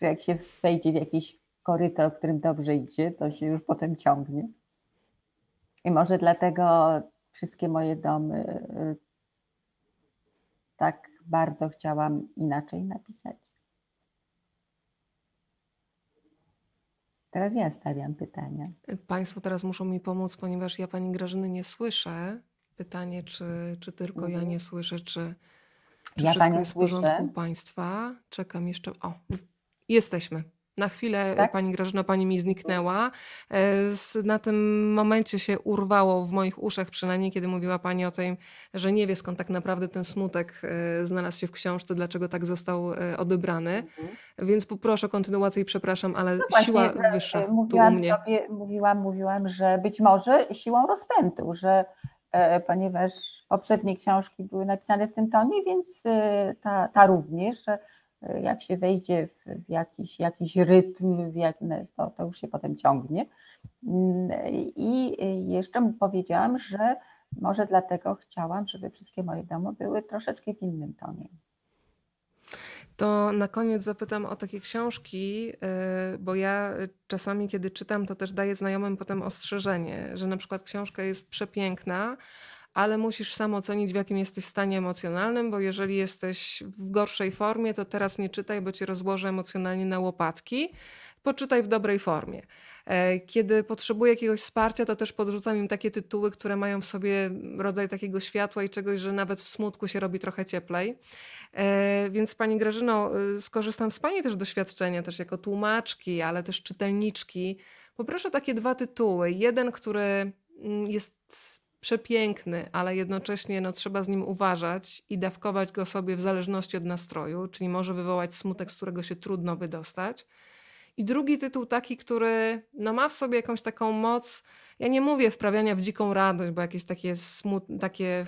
że jak się wejdzie w jakiś koryto, w którym dobrze idzie, to się już potem ciągnie. I może dlatego wszystkie moje domy y, tak bardzo chciałam inaczej napisać. Teraz ja stawiam pytania. Państwo teraz muszą mi pomóc, ponieważ ja Pani Grażyny nie słyszę. Pytanie, czy, czy tylko ja Mhm. nie słyszę, czy, czy Ja wszystko jest w porządku słyszę. Państwa. Czekam jeszcze. O, jesteśmy. Na chwilę, Tak? Pani Grażyno, Pani mi zniknęła. E, z- Na tym momencie się urwało w moich uszach, przynajmniej kiedy mówiła Pani o tym, że nie wie skąd tak naprawdę ten smutek e, znalazł się w książce, dlaczego tak został e, odebrany. Mhm. Więc poproszę o kontynuację i przepraszam, ale No siła e, wyższa tu u mówiłam mnie. sobie, mówiłam, mówiłam, że być może siłą rozpędu, że e, ponieważ poprzednie książki były napisane w tym tonie, więc e, ta, ta również, że e, jak się wejdzie w, jakiś, jakiś rytm, w jak, no, to, to już się potem ciągnie. Mm, I jeszcze mu powiedziałam, że może dlatego chciałam, żeby wszystkie moje domy były troszeczkę w innym tonie. To na koniec zapytam o takie książki, yy, bo ja y, czasami, kiedy czytam, to też daję znajomym potem ostrzeżenie, że na przykład książka jest przepiękna, ale musisz sam ocenić, w jakim jesteś stanie emocjonalnym, bo jeżeli jesteś w gorszej formie, to teraz nie czytaj, bo cię rozłożę emocjonalnie na łopatki. Poczytaj w dobrej formie. E, Kiedy potrzebuję jakiegoś wsparcia, to też podrzucam im takie tytuły, które mają w sobie rodzaj takiego światła i czegoś, że nawet w smutku się robi trochę cieplej. E, Więc Pani Grażyno, y, skorzystam z Pani też doświadczenia, też jako tłumaczki, ale też czytelniczki. Poproszę takie dwa tytuły. Jeden, który mm, jest przepiękny, ale jednocześnie no, trzeba z nim uważać i dawkować go sobie w zależności od nastroju, czyli może wywołać smutek, z którego się trudno wydostać. I drugi tytuł taki, który no, ma w sobie jakąś taką moc, ja nie mówię wprawiania w dziką radość, bo jakieś takie, smut, takie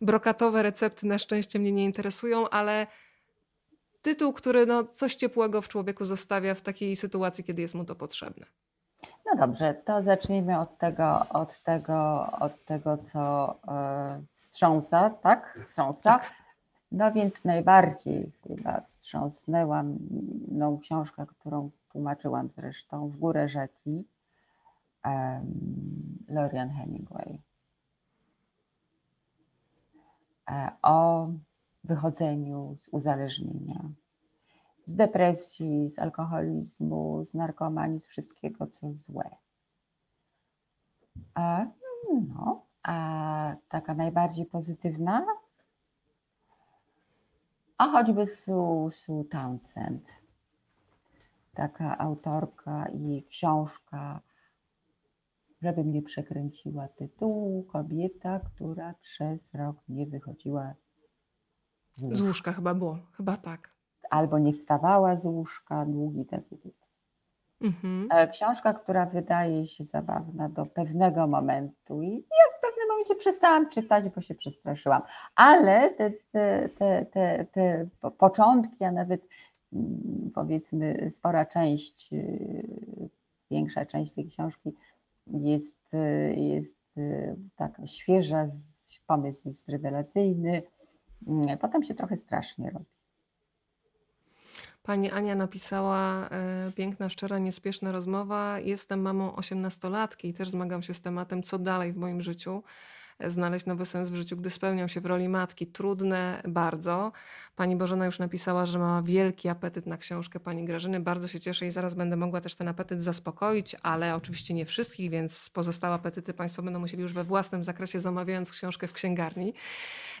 brokatowe recepty na szczęście mnie nie interesują, ale tytuł, który no, coś ciepłego w człowieku zostawia w takiej sytuacji, kiedy jest mu to potrzebne. No dobrze, to zacznijmy od tego, od tego, od tego co e, wstrząsa, tak? Wstrząsa. Tak. No więc najbardziej chyba wstrząsnęła mną książka, którą tłumaczyłam zresztą, W górę rzeki, um, Lorian Hemingway. E, o wychodzeniu z uzależnienia, z depresji, z alkoholizmu, z narkomanii, z wszystkiego, co złe. A, no, a taka najbardziej pozytywna? A choćby Sue, Sue Townsend. taka autorka i książka, żebym nie przekręciła tytułu, kobieta, która przez rok nie wychodziła z Z łóżka. łóżka chyba było. Chyba tak. Albo nie wstawała z łóżka, długi taki tytuł. Mhm. E, Książka, która wydaje się zabawna do pewnego momentu i ja w pewnym momencie przestałam czytać, bo się przestraszyłam. Ale te, te, te, te, te po- początki, a nawet mm, powiedzmy spora część, y, większa część tej książki jest, y, jest y, taka świeża, pomysł jest rewelacyjny. Mm, Potem się trochę strasznie robi. Pani Ania napisała e, piękna, szczera, niespieszna rozmowa. Jestem mamą osiemnastolatki i też zmagam się z tematem, co dalej w moim życiu. E, Znaleźć nowy sens w życiu, gdy spełniam się w roli matki. Trudne bardzo. Pani Bożena już napisała, że ma wielki apetyt na książkę pani Grażyny. Bardzo się cieszę i zaraz będę mogła też ten apetyt zaspokoić, ale oczywiście nie wszystkich, więc pozostałe apetyty Państwo będą musieli już we własnym zakresie, zamawiając książkę w księgarni.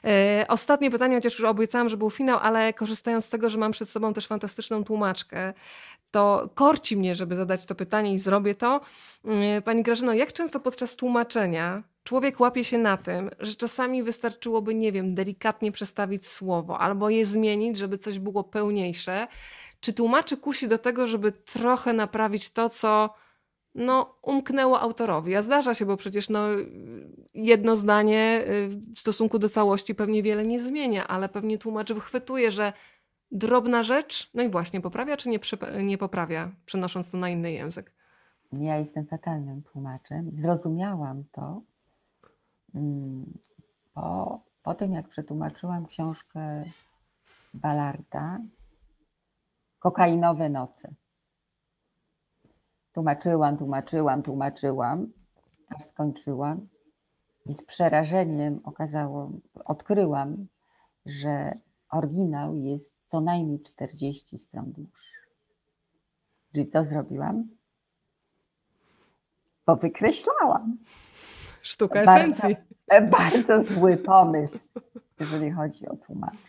E, Ostatnie pytanie, chociaż już obiecałam, że był finał, ale korzystając z tego, że mam przed sobą też fantastyczną tłumaczkę, to korci mnie, żeby zadać to pytanie i zrobię to. Mm, Pani Grażyno, jak często podczas tłumaczenia człowiek łapie się na tym, że czasami wystarczyłoby, nie wiem, delikatnie przestawić słowo albo je zmienić, żeby coś było pełniejsze? Czy tłumaczy kusi do tego, żeby trochę naprawić to, co no, umknęło autorowi. A zdarza się, bo przecież no, jedno zdanie y, w stosunku do całości pewnie wiele nie zmienia, ale pewnie tłumacz wychwytuje, że drobna rzecz, no i właśnie, poprawia czy nie, nie poprawia, przenosząc to na inny język. Ja jestem fatalnym tłumaczem. Zrozumiałam to po, po tym, jak przetłumaczyłam książkę Ballarda Kokainowe noce. Tłumaczyłam, tłumaczyłam, tłumaczyłam, aż skończyłam i z przerażeniem okazało, odkryłam, że oryginał jest co najmniej 40 stron dłuższy. Czyli co zrobiłam? Bo wykreślałam. Sztuka esencji. *laughs* Bardzo zły pomysł, jeżeli chodzi o tłumaczenie.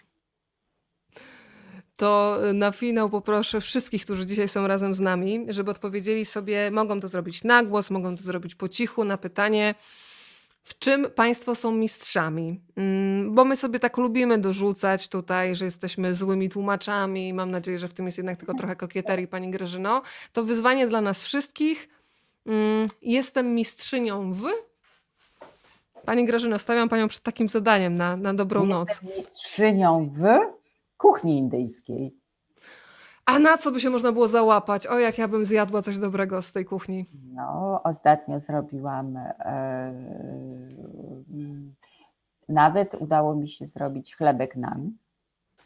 To na finał poproszę wszystkich, którzy dzisiaj są razem z nami, żeby odpowiedzieli sobie, mogą to zrobić na głos, mogą to zrobić po cichu, na pytanie, w czym Państwo są mistrzami? Mm, Bo my sobie tak lubimy dorzucać tutaj, że jesteśmy złymi tłumaczami. Mam nadzieję, że w tym jest jednak tylko trochę kokieterii, Pani Grażyno. To wyzwanie dla nas wszystkich. Mm, Jestem mistrzynią w... Pani Grażyno, stawiam Panią przed takim zadaniem na, na dobrą noc. Jestem mistrzynią w kuchni indyjskiej. A na co by się można było załapać? O, jak ja bym zjadła coś dobrego z tej kuchni. No, ostatnio zrobiłam. Mm, nawet udało mi się zrobić chlebek nan.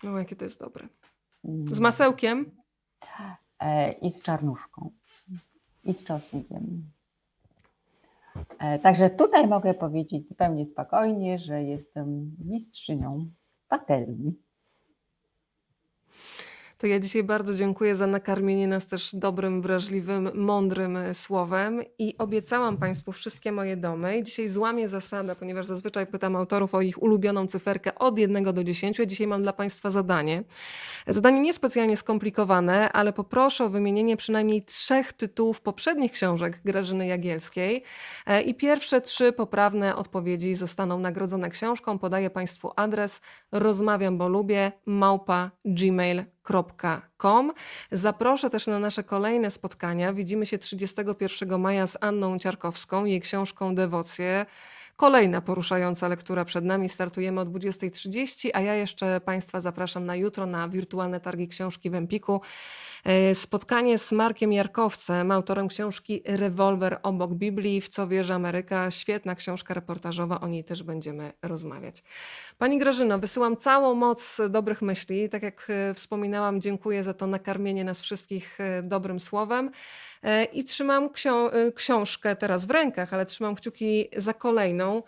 No, jakie to jest dobre. Z masełkiem? E, I z czarnuszką. I z czosnkiem. E, także tutaj mogę powiedzieć zupełnie spokojnie, że jestem mistrzynią patelni. To ja dzisiaj bardzo dziękuję za nakarmienie nas też dobrym, wrażliwym, mądrym e, słowem i obiecałam Państwu wszystkie moje domy. Dzisiaj złamię zasadę, ponieważ zazwyczaj pytam autorów o ich ulubioną cyferkę od 1 do 10. A dzisiaj mam dla Państwa zadanie. Zadanie niespecjalnie skomplikowane, ale poproszę o wymienienie przynajmniej trzech tytułów poprzednich książek Grażyny Jagielskiej. E, I pierwsze trzy poprawne odpowiedzi zostaną nagrodzone książką. Podaję Państwu adres rozmawiam, bo lubię małpa Zaproszę też na nasze kolejne spotkania. Widzimy się 31 maja z Anną Ciarkowską, jej książką Dewocje. Kolejna poruszająca lektura przed nami. Startujemy o 20.30, a ja jeszcze Państwa zapraszam na jutro na wirtualne targi książki w Empiku. E, Spotkanie z Markiem Jarkowcem, autorem książki Rewolwer obok Biblii, w co wierzy Ameryka. Świetna książka reportażowa, o niej też będziemy rozmawiać. Pani Grażyno, wysyłam całą moc dobrych myśli. Tak jak e, wspominałam, dziękuję za to nakarmienie nas wszystkich e, dobrym słowem. E, I trzymam ksią- książkę teraz w rękach, ale trzymam kciuki za kolejną.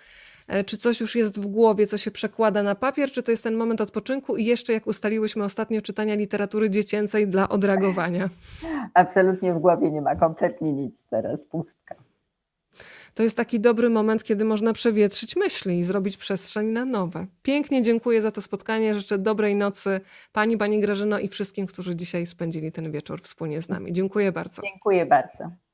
Czy coś już jest w głowie, co się przekłada na papier, czy to jest ten moment odpoczynku i jeszcze, jak ustaliłyśmy ostatnio, czytania literatury dziecięcej dla odreagowania? Absolutnie w głowie nie ma kompletnie nic teraz, pustka. To jest taki dobry moment, kiedy można przewietrzyć myśli i zrobić przestrzeń na nowe. Pięknie dziękuję za to spotkanie. Życzę dobrej nocy Pani, Pani Grażyno i wszystkim, którzy dzisiaj spędzili ten wieczór wspólnie z nami. Dziękuję bardzo. Dziękuję bardzo.